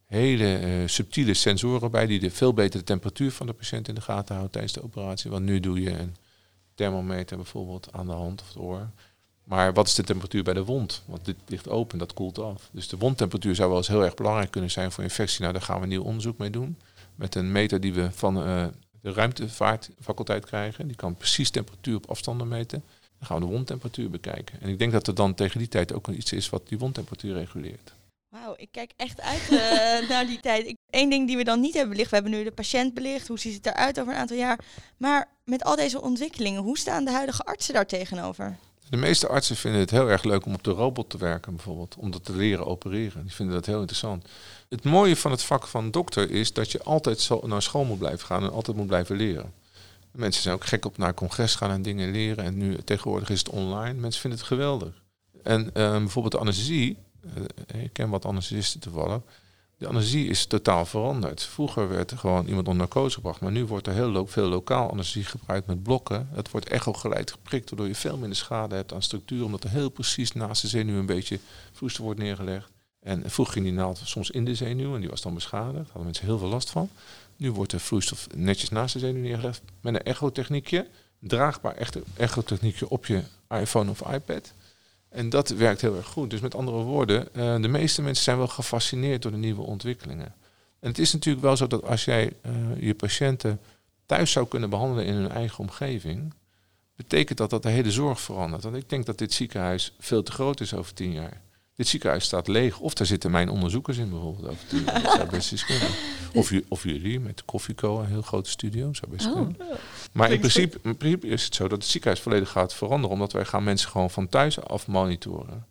hele uh, subtiele sensoren bij die de veel beter de temperatuur van de patiënt in de gaten houden tijdens de operatie. Want nu doe je een thermometer bijvoorbeeld aan de hand of het oor. Maar wat is de temperatuur bij de wond? Want dit ligt open, dat koelt af. Dus de wondtemperatuur zou wel eens heel erg belangrijk kunnen zijn voor infectie. Nou, daar gaan we nieuw onderzoek mee doen. Met een meter die we van uh, de ruimtevaartfaculteit krijgen. Die kan precies temperatuur op afstanden meten. Dan gaan we de wondtemperatuur bekijken. En ik denk dat er dan tegen die tijd ook iets is wat die wondtemperatuur reguleert. Wauw, ik kijk echt uit uh, naar die tijd. Eén ding die we dan niet hebben belicht, we hebben nu de patiënt belicht, hoe ziet het eruit over een aantal jaar. Maar met al deze ontwikkelingen, hoe staan de huidige artsen daar tegenover? De meeste artsen vinden het heel erg leuk om op de robot te werken, bijvoorbeeld. Om dat te leren opereren. Die vinden dat heel interessant. Het mooie van het vak van dokter is dat je altijd naar school moet blijven gaan en altijd moet blijven leren. Mensen zijn ook gek op naar congres gaan en dingen leren. En nu tegenwoordig is het online. Mensen vinden het geweldig. En uh, bijvoorbeeld de anesthesie. Uh, ik ken wat anesthesisten toevallig. De anesthesie is totaal veranderd. Vroeger werd er gewoon iemand onder narcose gebracht, maar nu wordt er heel veel lokaal anesthesie gebruikt met blokken. Het wordt echo geleid geprikt, waardoor je veel minder schade hebt aan structuur, omdat er heel precies naast de zenuw een beetje vloeistof wordt neergelegd. En vroeger ging die naald soms in de zenuw en die was dan beschadigd. Daar hadden mensen heel veel last van. Nu wordt de vloeistof netjes naast de zenuw neergelegd met een echotechniekje. Draagbaar echte echotechniekje op je iPhone of iPad. En dat werkt heel erg goed. Dus met andere woorden, uh, de meeste mensen zijn wel gefascineerd door de nieuwe ontwikkelingen. En het is natuurlijk wel zo dat als jij uh, je patiënten thuis zou kunnen behandelen in hun eigen omgeving, betekent dat dat de hele zorg verandert. Want ik denk dat dit ziekenhuis veel te groot is over tien jaar. Dit ziekenhuis staat leeg. Of daar zitten mijn onderzoekers in bijvoorbeeld over tien jaar. Dat zou best eens kunnen. Of, of jullie met Koffieco, een heel grote studio. Zou best oh. Maar in principe, in principe is het zo dat het ziekenhuis volledig gaat veranderen. Omdat wij gaan mensen gewoon van thuis af monitoren.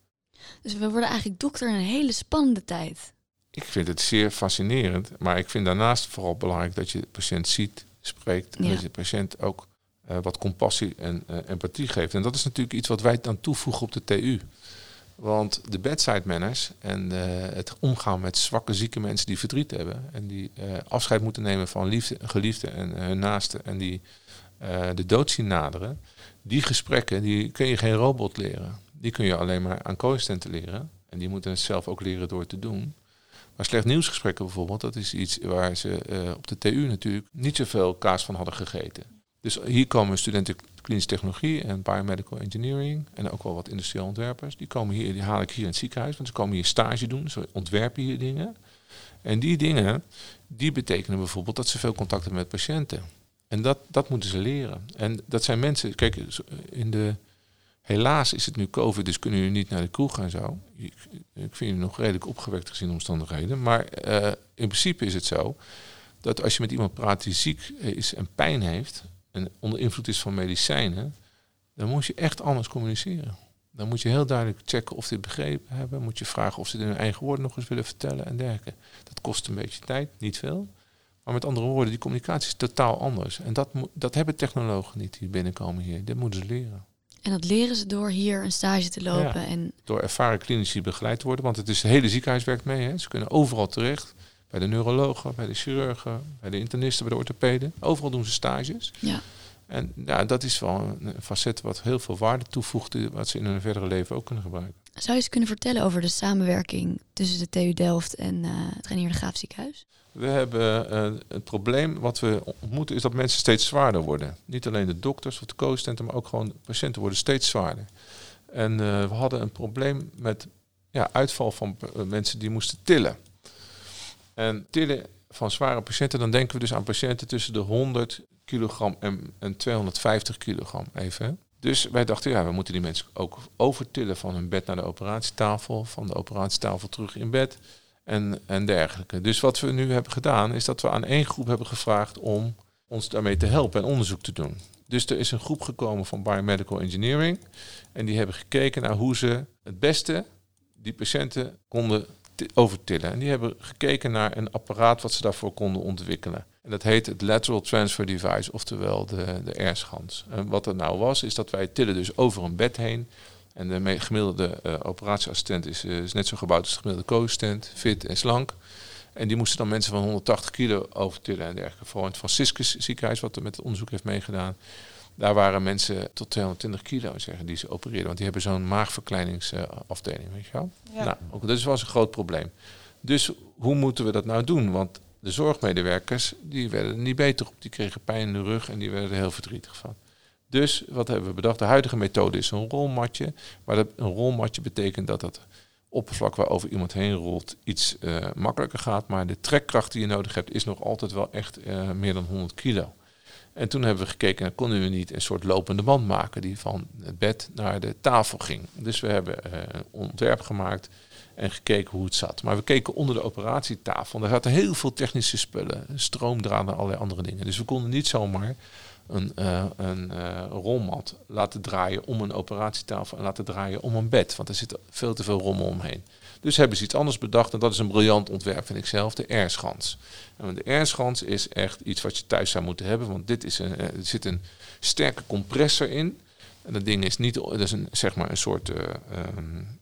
Dus we worden eigenlijk dokter in een hele spannende tijd. Ik vind het zeer fascinerend. Maar ik vind daarnaast vooral belangrijk dat je de patiënt ziet, spreekt. En dat je de patiënt ook uh, wat compassie en uh, empathie geeft. En dat is natuurlijk iets wat wij dan toevoegen op de TU. Want de bedside manners en uh, het omgaan met zwakke, zieke mensen die verdriet hebben en die uh, afscheid moeten nemen van liefde, geliefden en hun naasten en die de dood zien naderen, die gesprekken die kun je geen robot leren. Die kun je alleen maar aan co-assistenten leren. En die moeten het zelf ook leren door te doen. Maar slecht nieuwsgesprekken bijvoorbeeld, dat is iets waar ze op de TU natuurlijk niet zoveel kaas van hadden gegeten. Dus hier komen studenten klinische technologie en biomedical engineering en ook wel wat industrieel ontwerpers. Die komen hier, die haal ik hier in het ziekenhuis, want ze komen hier stage doen, ze ontwerpen hier dingen. En die dingen, die betekenen bijvoorbeeld dat ze veel contact hebben met patiënten. En dat, dat moeten ze leren. En dat zijn mensen, kijk, in de, helaas is het nu COVID, dus kunnen jullie niet naar de kroeg gaan zo. Ik, vind je nog redelijk opgewekt gezien omstandigheden. Maar eh, in principe is het zo dat als je met iemand praat die ziek is en pijn heeft en onder invloed is van medicijnen, dan moet je echt anders communiceren. Dan moet je heel duidelijk checken of ze dit begrepen hebben. Moet je vragen of ze het in hun eigen woorden nog eens willen vertellen en dergelijke. Dat kost een beetje tijd, niet veel. Maar met andere woorden, die communicatie is totaal anders. En dat, dat hebben technologen niet die binnenkomen hier. Dit moeten ze leren. En dat leren ze door hier een stage te lopen. En... Door ervaren klinici begeleid te worden. Want het is het hele ziekenhuis werkt mee. Hè. Ze kunnen overal terecht. Bij de neurologen, bij de chirurgen, bij de internisten, bij de orthopeden. Overal doen ze stages. Ja. En ja, dat is wel een facet wat heel veel waarde toevoegt, wat ze in hun verdere leven ook kunnen gebruiken. Zou je eens kunnen vertellen over de samenwerking tussen de TU Delft en uh, het Reinier de Graaf ziekenhuis? We hebben uh, het probleem wat we ontmoeten is dat mensen steeds zwaarder worden. Niet alleen de dokters of de co-assistenten, maar ook gewoon patiënten worden steeds zwaarder. En uh, we hadden een probleem met ja, uitval van mensen die moesten tillen. En tillen van zware patiënten, dan denken we dus aan patiënten tussen de 100 kilogram en, en 250 kilogram even. Dus wij dachten, ja, we moeten die mensen ook overtillen van hun bed naar de operatietafel, van de operatietafel terug in bed en, en dergelijke. Dus wat we nu hebben gedaan, is dat we aan één groep hebben gevraagd om ons daarmee te helpen en onderzoek te doen. Dus er is een groep gekomen van Biomedical Engineering en die hebben gekeken naar hoe ze het beste die patiënten konden overtillen. En die hebben gekeken naar een apparaat wat ze daarvoor konden ontwikkelen. En dat heet het Lateral Transfer Device, oftewel de, de R-schans. En wat er nou was, is dat wij tillen dus over een bed heen. En de gemiddelde uh, operatieassistent is, uh, is, net zo gebouwd als de gemiddelde co-assistent, fit en slank. En die moesten dan mensen van 180 kilo overtillen en dergelijke. Vooral in het Franciscus ziekenhuis, wat er met het onderzoek heeft meegedaan. Daar waren mensen tot 220 kilo zeggen, die ze opereerden. Want die hebben zo'n maagverkleiningsafdeling, weet je wel. Ja. Nou, ook, dat was een groot probleem. Dus hoe moeten we dat nou doen? Want de zorgmedewerkers, die werden er niet beter op. Die kregen pijn in de rug en die werden er heel verdrietig van. Dus wat hebben we bedacht? De huidige methode is een rolmatje. Maar dat, een rolmatje betekent dat het oppervlak waarover iemand heen rolt iets uh, makkelijker gaat. Maar de trekkracht die je nodig hebt is nog altijd wel echt uh, meer dan 100 kilo. En toen hebben we gekeken, konden we niet een soort lopende band maken die van het bed naar de tafel ging. Dus we hebben uh, een ontwerp gemaakt en gekeken hoe het zat. Maar we keken onder de operatietafel. Daar zaten heel veel technische spullen, stroomdraden en allerlei andere dingen. Dus we konden niet zomaar een, uh, een uh, rolmat laten draaien om een operatietafel en laten draaien om een bed. Want er zit veel te veel rommel omheen. Dus hebben ze iets anders bedacht en dat is een briljant ontwerp, vind ik zelf, de airschans. En de airschans is echt iets wat je thuis zou moeten hebben, want dit is een, er zit een sterke compressor in. En dat ding is niet, dat is een, zeg maar een soort uh, um,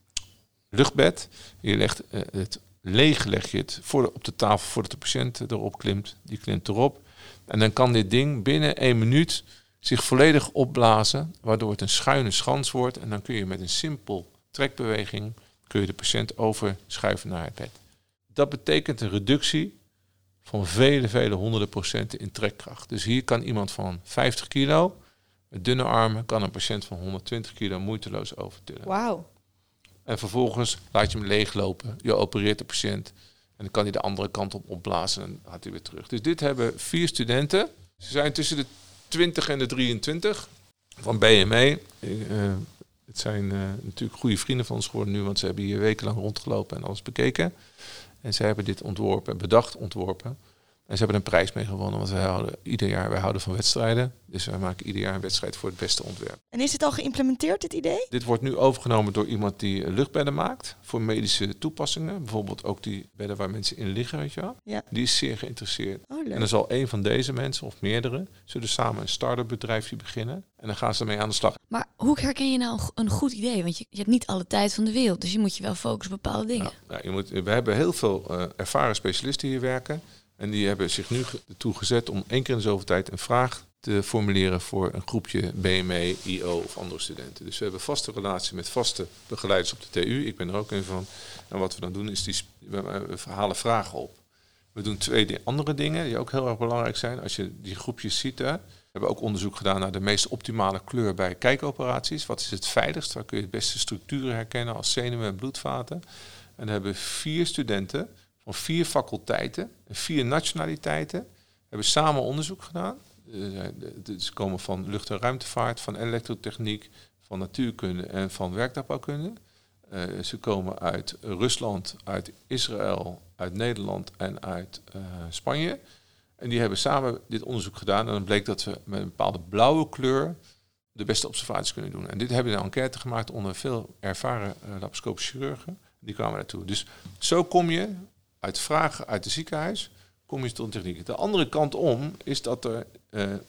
luchtbed. Je legt uh, het leeg, leg je het voor op de tafel voordat de patiënt erop klimt. Die klimt erop. En dan kan dit ding binnen één minuut zich volledig opblazen, waardoor het een schuine schans wordt. En dan kun je met een simpel trekbeweging kun je de patiënt overschuiven naar het bed. Dat betekent een reductie van vele, vele honderden procenten in trekkracht. Dus hier kan iemand van 50 kilo met dunne armen, kan een patiënt van 120 kilo moeiteloos overtillen. Wauw. En vervolgens laat je hem leeglopen. Je opereert de patiënt. En dan kan hij de andere kant op opblazen en gaat hij weer terug. Dus dit hebben vier studenten. Ze zijn tussen de 20 en de 23 van BME. Uh, het zijn uh, natuurlijk goede vrienden van ons geworden nu, want ze hebben hier wekenlang rondgelopen en alles bekeken. En ze hebben dit ontworpen, bedacht ontworpen. En ze hebben een prijs mee gewonnen, want wij houden ieder jaar wij houden van wedstrijden. Dus wij maken ieder jaar een wedstrijd voor het beste ontwerp. En is het al geïmplementeerd, dit idee? Dit wordt nu overgenomen door iemand die luchtbedden maakt voor medische toepassingen. Bijvoorbeeld ook die bedden waar mensen in liggen, weet je wel. Ja. Die is zeer geïnteresseerd. Oh, leuk. En dan zal een van deze mensen, of meerdere, zullen samen een start-up bedrijfje beginnen. En dan gaan ze ermee aan de slag. Maar hoe herken je nou een goed idee? Want je, je hebt niet alle tijd van de wereld, dus je moet je wel focussen op bepaalde dingen. Nou, je moet, we hebben heel veel uh, ervaren specialisten hier werken. En die hebben zich nu ertoe gezet om één keer in de zoveel tijd een vraag te formuleren voor een groepje BME, IO of andere studenten. Dus we hebben vaste relatie met vaste begeleiders op de TU. Ik ben er ook een van. En wat we dan doen is die, we halen vragen op. We doen twee andere dingen die ook heel erg belangrijk zijn. Als je die groepjes ziet, hè, we hebben ook onderzoek gedaan naar de meest optimale kleur bij kijkoperaties. Wat is het veiligst? Waar kun je het beste structuren herkennen als zenuwen en bloedvaten? En dan hebben vier studenten van vier faculteiten en vier nationaliteiten hebben samen onderzoek gedaan. ze komen van lucht- en ruimtevaart, van elektrotechniek, van natuurkunde en van werktuigbouwkunde. Uh, ze komen uit Rusland, uit Israël, uit Nederland en uit uh, Spanje. En die hebben samen dit onderzoek gedaan. En dan bleek dat we met een bepaalde blauwe kleur de beste observaties kunnen doen. En dit hebben we een enquête gemaakt onder veel ervaren uh, laparoscopische chirurgen. Die kwamen naartoe. Dus zo kom je uit vragen uit het ziekenhuis, kom je tot techniek. De andere kant om is dat er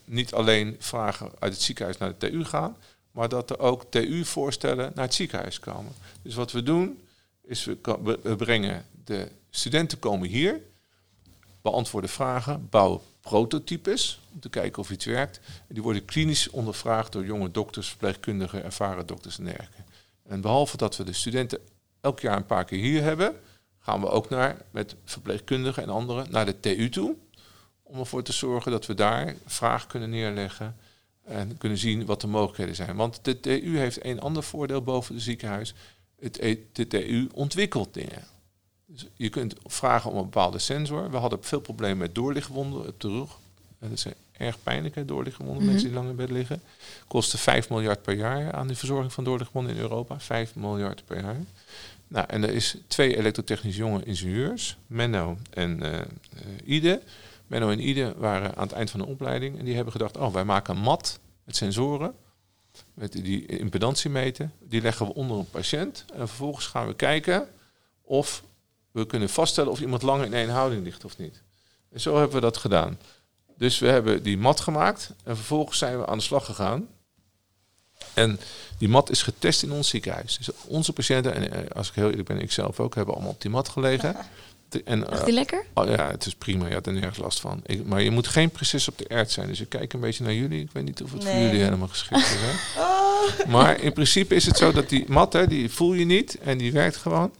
niet alleen vragen uit het ziekenhuis naar de TU gaan, maar dat er ook TU-voorstellen naar het ziekenhuis komen. Dus wat we doen, is we, we brengen de studenten komen hier, beantwoorden vragen, bouwen prototypes om te kijken of iets werkt. En die worden klinisch ondervraagd door jonge dokters, verpleegkundigen, ervaren dokters en dergelijke. En behalve dat we de studenten elk jaar een paar keer hier hebben, gaan we ook naar, met verpleegkundigen en anderen naar de TU toe. Om ervoor te zorgen dat we daar vragen kunnen neerleggen en kunnen zien wat de mogelijkheden zijn. Want de TU heeft een ander voordeel boven het ziekenhuis. Het, e- de TU ontwikkelt dingen. Dus je kunt vragen om een bepaalde sensor. We hadden veel problemen met doorlichtwonden op de rug. Dat is erg pijnlijk, doorlichtwonden, Mhm. mensen die lang in bed liggen. Kosten 5 miljard per jaar aan de verzorging van doorlichtwonden in Europa. 5 miljard per jaar. Nou, en er is twee elektrotechnisch jonge ingenieurs, Menno en eh, eh, Ide. Menno en Ide waren aan het eind van de opleiding en die hebben gedacht, oh, wij maken een mat met sensoren, met die impedantie meten. Die leggen we onder een patiënt en vervolgens gaan we kijken of we kunnen vaststellen of iemand langer in één houding ligt of niet. En zo hebben we dat gedaan. Dus we hebben die mat gemaakt en vervolgens zijn we aan de slag gegaan. En die mat is getest in ons ziekenhuis. Dus onze patiënten, en eh, als ik heel eerlijk ben, ik zelf ook, hebben allemaal op die mat gelegen. En, Dacht eh, lekker? Oh ja, het is prima. Je had er nergens last van. Ik, maar je moet geen precies op de ert zijn. Dus ik kijk een beetje naar jullie. Ik weet niet of het voor jullie helemaal geschikt is. Hè? Oh. Maar in principe is het zo dat die mat, hè, die voel je niet en die werkt gewoon.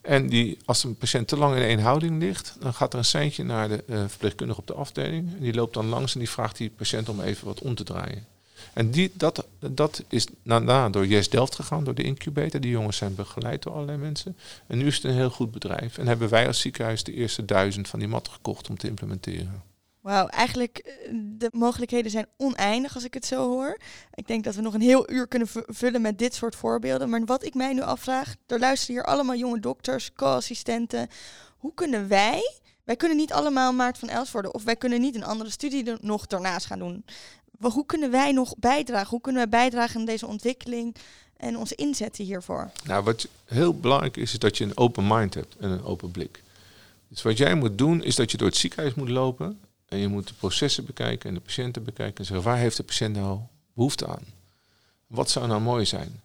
En die, als een patiënt te lang in één houding ligt, dan gaat er een seintje naar de eh, verpleegkundige op de afdeling. En die loopt dan langs en die vraagt die patiënt om even wat om te draaien. En die, dat, dat is daarna door Yes Delft gegaan, door de incubator. Die jongens zijn begeleid door allerlei mensen. En nu is het een heel goed bedrijf. En hebben wij als ziekenhuis de eerste duizend van die matten gekocht om te implementeren. Wauw, eigenlijk eh, de mogelijkheden zijn oneindig als ik het zo hoor. Ik denk dat we nog een heel uur kunnen vu- vullen met dit soort voorbeelden. Maar wat ik mij nu afvraag, er luisteren hier allemaal jonge dokters, co-assistenten. Hoe kunnen wij, wij kunnen niet allemaal Maart van Els worden of wij kunnen niet een andere studie nog daarnaast gaan doen. Hoe kunnen wij nog bijdragen? Hoe kunnen wij bijdragen aan deze ontwikkeling en onze inzetten hiervoor? Nou, wat heel belangrijk is, is dat je een open mind hebt en een open blik. Dus wat jij moet doen, is dat je door het ziekenhuis moet lopen en je moet de processen bekijken en de patiënten bekijken en zeggen, waar heeft de patiënt nou behoefte aan? Wat zou nou mooi zijn?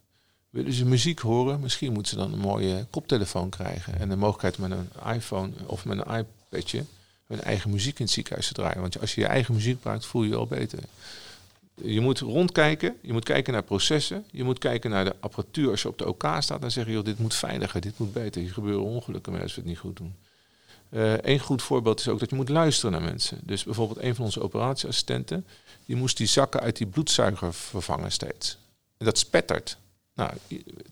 Willen ze muziek horen? Misschien moeten ze dan een mooie koptelefoon krijgen en de mogelijkheid met een iPhone of met een iPadje hun eigen muziek in het ziekenhuis te draaien. Want als je je eigen muziek gebruikt, voel je je al beter. Je moet rondkijken, je moet kijken naar processen, je moet kijken naar de apparatuur. Als je op de OK staat, dan zeg je, joh, dit moet veiliger, dit moet beter. Hier gebeuren ongelukken mee als we het niet goed doen. Eén goed voorbeeld is ook dat je moet luisteren naar mensen. Dus bijvoorbeeld een van onze operatieassistenten, die moest die zakken uit die bloedzuiger vervangen steeds. En dat spettert. Nou,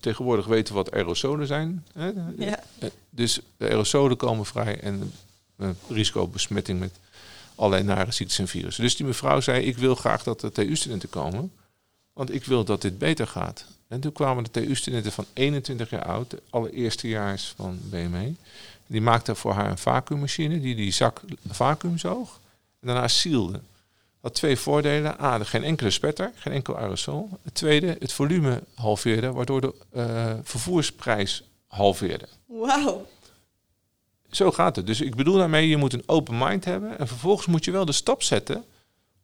tegenwoordig weten we wat aerosolen zijn. Hè? Ja. Eh, Dus de aerosolen komen vrij en eh, risico op besmetting met allerlei nare ziektes en virussen. Dus die mevrouw zei, ik wil graag dat de TU-studenten komen, want ik wil dat dit beter gaat. En toen kwamen de TU-studenten van 21 jaar oud, de allereerstejaars van BME. Die maakten voor haar een vacuümmachine die die zak vacuüm zoog en daarna sealde. Had twee voordelen. A, geen enkele spetter, geen enkel aerosol. Het tweede, het volume halveerde, waardoor de eh, vervoersprijs halveerde. Wauw. Zo gaat het. Dus ik bedoel daarmee, je moet een open mind hebben. En vervolgens moet je wel de stap zetten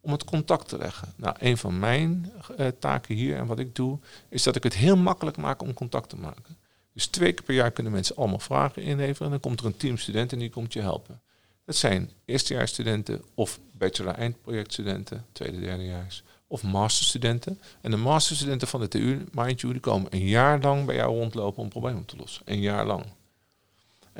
om het contact te leggen. Nou, een van mijn eh, taken hier en wat ik doe, is dat ik het heel makkelijk maak om contact te maken. Dus twee keer per jaar kunnen mensen allemaal vragen inleveren. En dan komt er een team studenten en die komt je helpen. Dat zijn eerstejaarsstudenten of bachelor-eindprojectstudenten, tweede, derdejaars. Of masterstudenten. En de masterstudenten van de TU, mind you, die komen een jaar lang bij jou rondlopen om een probleem op te lossen. Een jaar lang.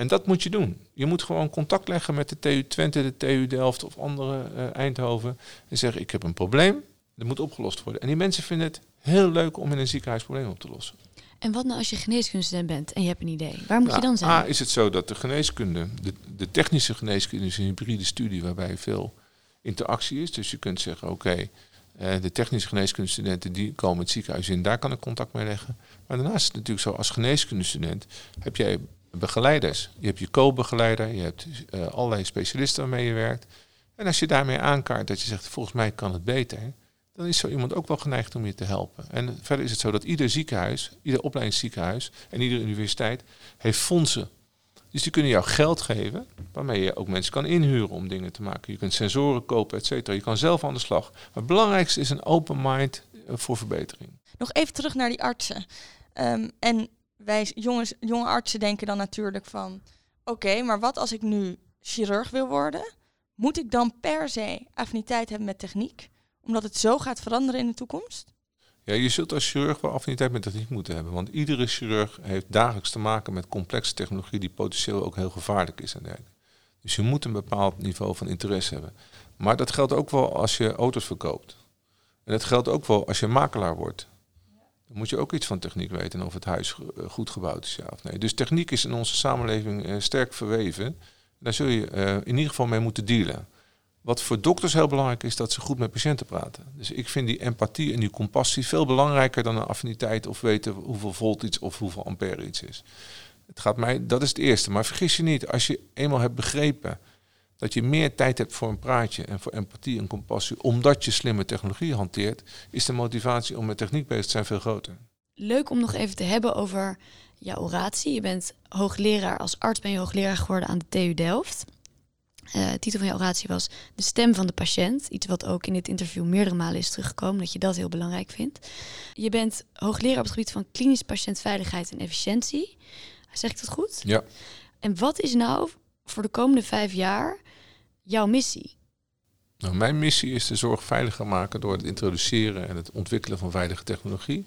En dat moet je doen. Je moet gewoon contact leggen met de TU Twente, de TU Delft of andere eh, Eindhoven. En zeggen, ik heb een probleem, dat moet opgelost worden. En die mensen vinden het heel leuk om in een ziekenhuis problemen op te lossen. En wat nou als je geneeskundestudent bent en je hebt een idee? Waar moet je Nou, dan zijn? A is het zo dat de geneeskunde, de, de technische geneeskunde is een hybride studie waarbij veel interactie is. Dus je kunt zeggen, oké, eh, de technische geneeskundestudenten die komen het ziekenhuis in, daar kan ik contact mee leggen. Maar daarnaast is het natuurlijk zo, als geneeskundestudent heb jij begeleiders. Je hebt je co-begeleider, je hebt uh, allerlei specialisten waarmee je werkt. En als je daarmee aankaart dat je zegt, volgens mij kan het beter, dan is zo iemand ook wel geneigd om je te helpen. En verder is het zo dat ieder ziekenhuis, ieder opleidingsziekenhuis en iedere universiteit heeft fondsen. Dus die kunnen jou geld geven, waarmee je ook mensen kan inhuren om dingen te maken. Je kunt sensoren kopen, et cetera. Je kan zelf aan de slag. Maar het belangrijkste is een open mind eh, voor verbetering. Nog even terug naar die artsen. Ehm, en wij jongens, jonge artsen denken dan natuurlijk van... oké, maar wat als ik nu chirurg wil worden? Moet ik dan per se affiniteit hebben met techniek? Omdat het zo gaat veranderen in de toekomst? Ja, je zult als chirurg wel affiniteit met techniek moeten hebben. Want iedere chirurg heeft dagelijks te maken met complexe technologie die potentieel ook heel gevaarlijk is en dergelijke. Dus je moet een bepaald niveau van interesse hebben. Maar dat geldt ook wel als je auto's verkoopt. En dat geldt ook wel als je makelaar wordt. Dan moet je ook iets van techniek weten of het huis eh, goed gebouwd is, ja of nee. Dus techniek is in onze samenleving eh, sterk verweven. Daar zul je uh, in ieder geval mee moeten dealen. Wat voor dokters heel belangrijk is, dat ze goed met patiënten praten. Dus ik vind die empathie en die compassie veel belangrijker dan een affiniteit of weten hoeveel volt iets of hoeveel ampère iets is. Het gaat mij, dat is het eerste. Maar vergis je niet, als je eenmaal hebt begrepen dat je meer tijd hebt voor een praatje en voor empathie en compassie, omdat je slimme technologie hanteert, is de motivatie om met techniek bezig te zijn veel groter. Leuk om nog even te hebben over jouw oratie. Je bent hoogleraar, als arts ben je hoogleraar geworden aan de TU Delft. Uh, titel van je oratie was De stem van de patiënt. Iets wat ook in dit interview meerdere malen is teruggekomen, dat je dat heel belangrijk vindt. Je bent hoogleraar op het gebied van klinisch patiëntveiligheid en efficiëntie. Zeg ik dat goed? Ja. En wat is nou voor de komende vijf jaar jouw missie? Nou, mijn missie is de zorg veiliger maken door het introduceren en het ontwikkelen van veilige technologie.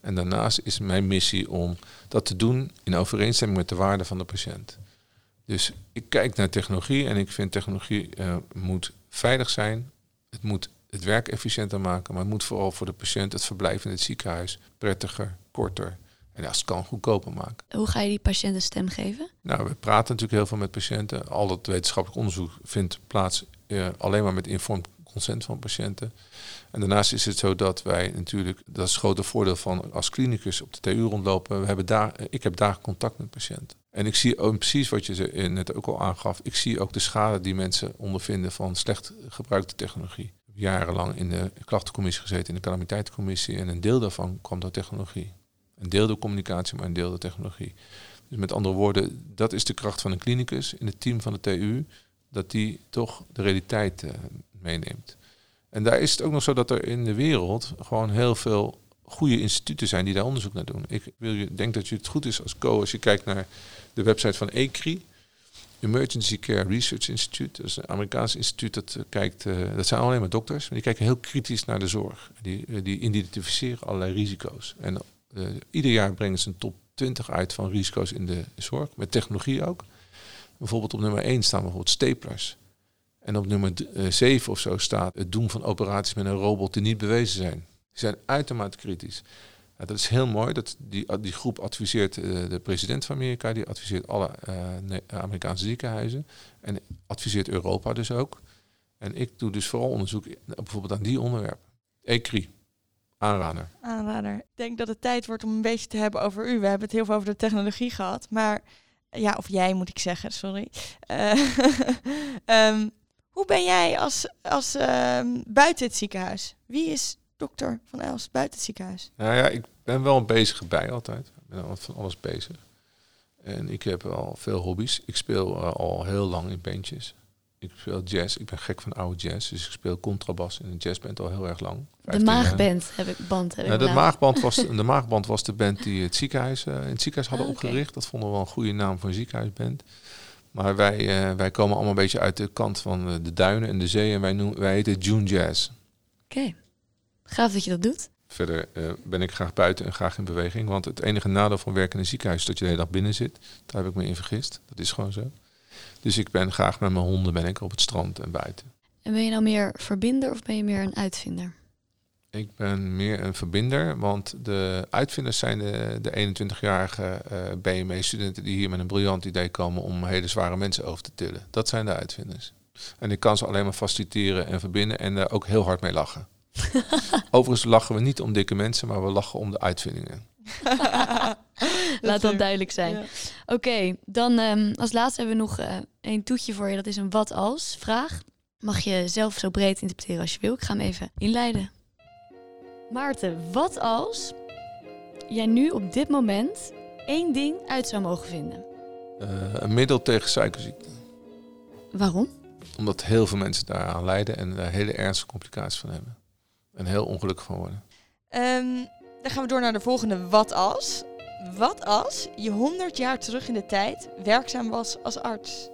En daarnaast is mijn missie om dat te doen in overeenstemming met de waarde van de patiënt. Dus ik kijk naar technologie en ik vind technologie uh, moet veilig zijn. Het moet het werk efficiënter maken, maar het moet vooral voor de patiënt het verblijf in het ziekenhuis prettiger, korter en als het kan goedkoper maken. Hoe ga je die patiënt een stem geven? Nou, we praten natuurlijk heel veel met patiënten. Al dat wetenschappelijk onderzoek vindt plaats uh, alleen maar met informed consent van patiënten. En daarnaast is het zo dat wij natuurlijk, dat is het grote voordeel van als klinicus op de TU rondlopen, we hebben daar, ik heb daar contact met patiënten. En ik zie ook precies wat je net ook al aangaf, ik zie ook de schade die mensen ondervinden van slecht gebruikte technologie. Ik heb jarenlang in de klachtencommissie gezeten, in de calamiteitencommissie en een deel daarvan kwam door technologie. Een deel door communicatie, maar een deel door technologie. Dus met andere woorden, dat is de kracht van een klinicus in het team van de TU, dat die toch de realiteit uh, meeneemt. En daar is het ook nog zo dat er in de wereld gewoon heel veel goede instituten zijn die daar onderzoek naar doen. Ik wil je, denk dat je het goed is als co als je kijkt naar de website van ECRI, Emergency Care Research Institute. Dat is een Amerikaans instituut dat eh, kijkt, uh, dat zijn alleen maar dokters, maar die kijken heel kritisch naar de zorg. Die, die identificeren allerlei risico's. En ieder jaar brengen ze een top 20 uit van risico's in de zorg, met technologie ook. Bijvoorbeeld op nummer 1 staan bijvoorbeeld staplers. En op nummer 7 of zo staat het doen van operaties met een robot die niet bewezen zijn. Die zijn uitermate kritisch. Nou, dat is heel mooi. Dat die, die groep adviseert uh, de president van Amerika, die adviseert alle Amerikaanse ziekenhuizen en adviseert Europa dus ook. En ik doe dus vooral onderzoek bijvoorbeeld aan die onderwerpen. ECRI, aanrader. Aanrader. Ik denk dat het tijd wordt om een beetje te hebben over u. We hebben het heel veel over de technologie gehad, maar ja, of jij moet ik zeggen, sorry. Uh, um, hoe ben jij als, als uh, buiten het ziekenhuis? Wie is dokter Van Els buiten het ziekenhuis? Nou ja, ik ben wel een bezige bij altijd. Ik ben al van alles bezig. En ik heb al veel hobby's. Ik speel uh, al heel lang in bandjes. Ik speel jazz. Ik ben gek van oude jazz. Dus ik speel contrabas in een jazzband al heel erg lang. De maagband heb ik band. Heb nou, ik maagband was, de maagband was de band die het ziekenhuis, uh, in het ziekenhuis hadden okay. opgericht. Dat vonden we wel een goede naam voor een ziekenhuisband. Maar wij, uh, wij komen allemaal een beetje uit de kant van uh, de duinen en de zee. En wij, noemen, wij heten June Jazz. Oké. Okay. Gaaf dat je dat doet. Verder uh, ben ik graag buiten en graag in beweging. Want het enige nadeel van werken in een ziekenhuis is dat je de hele dag binnen zit. Daar heb ik me in vergist. Dat is gewoon zo. Dus ik ben graag met mijn honden ben ik op het strand en buiten. En ben je nou meer verbinder of ben je meer een uitvinder? Ik ben meer een verbinder, want de uitvinders zijn de, de 21-jarige uh, BME-studenten die hier met een briljant idee komen om hele zware mensen over te tillen. Dat zijn de uitvinders. En ik kan ze alleen maar faciliteren en verbinden en daar ook heel hard mee lachen. Overigens lachen we niet om dikke mensen, maar we lachen om de uitvindingen. Laat dat duidelijk zijn. Ja. Oké, dan ehm, als laatste hebben we nog eh een toetje voor je. Dat is een wat als vraag. Mag je zelf zo breed interpreteren als je wil. Ik ga hem even inleiden. Maarten, wat als jij nu op dit moment één ding uit zou mogen vinden? Eh, een middel tegen suikerziekte. Waarom? Omdat heel veel mensen daaraan lijden en daar hele ernstige complicaties van hebben. En heel ongelukkig van worden. Ehm, dan gaan we door naar de volgende wat als. Wat als je 100 jaar terug in de tijd werkzaam was als arts?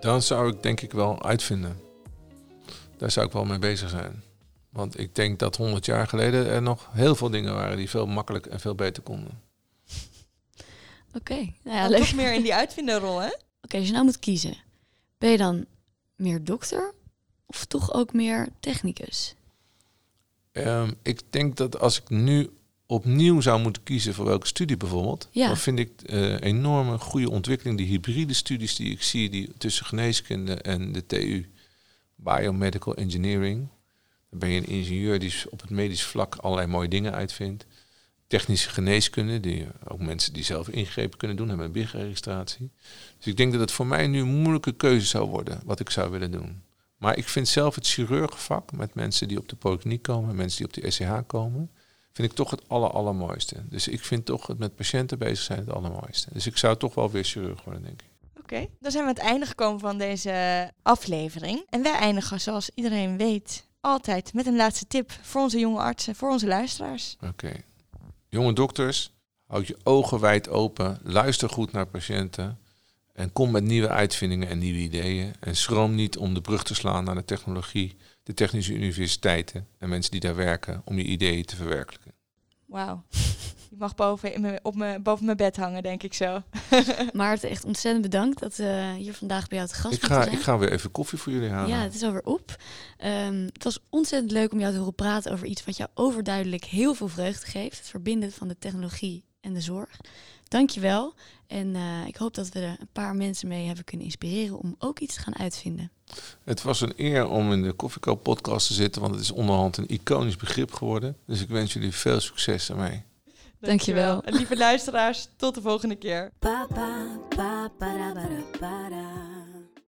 Dan zou ik denk ik wel uitvinden. Daar zou ik wel mee bezig zijn. Want ik denk dat 100 jaar geleden er nog heel veel dingen waren die veel makkelijker en veel beter konden. Oké, nou ja, Dan leuk. toch meer in die uitvinderrol, hè? Oké, als je nou moet kiezen, ben je dan meer dokter of toch ook meer technicus? Ehm, ik denk dat als ik nu opnieuw zou moeten kiezen voor welke studie bijvoorbeeld, Ja. dan vind ik eh enorme goede ontwikkeling, die hybride studies die ik zie die tussen geneeskunde en de TU, biomedical engineering. Dan ben je een ingenieur die op het medisch vlak allerlei mooie dingen uitvindt. Technische geneeskunde, die ook mensen die zelf ingrepen kunnen doen, hebben een BIG-registratie. Dus ik denk dat het voor mij nu een moeilijke keuze zou worden, wat ik zou willen doen. Maar ik vind zelf het chirurgenvak met mensen die op de polykliniek komen, mensen die op de SCH komen, vind ik toch het aller, allermooiste. Dus ik vind toch het met patiënten bezig zijn het allermooiste. Dus ik zou toch wel weer chirurg worden, denk ik. Oké, dan zijn we aan het einde gekomen van deze aflevering. En wij eindigen, zoals iedereen weet, altijd met een laatste tip voor onze jonge artsen, voor onze luisteraars. Oké. Jonge dokters, houd je ogen wijd open, luister goed naar patiënten en kom met nieuwe uitvindingen en nieuwe ideeën. En schroom niet om de brug te slaan naar de technologie, de technische universiteiten en mensen die daar werken om je ideeën te verwerkelijken. Wauw. Die mag boven, in mijn, op mijn, boven mijn bed hangen, denk ik zo. Maarten, echt ontzettend bedankt dat we hier vandaag bij jou te gast Ik ga, zijn. ik ga weer even koffie voor jullie halen. Ja, het is alweer op. Ehm, het was ontzettend leuk om jou te horen praten over iets wat jou overduidelijk heel veel vreugde geeft. Het verbinden van de technologie en de zorg. Dankjewel. En eh, ik hoop dat we er een paar mensen mee hebben kunnen inspireren om ook iets te gaan uitvinden. Het was een eer om in de Koffiekoop podcast te zitten, want het is onderhand een iconisch begrip geworden. Dus ik wens jullie veel succes ermee. Dankjewel. En lieve luisteraars, tot de volgende keer. Pa, pa, pa, para, para, para.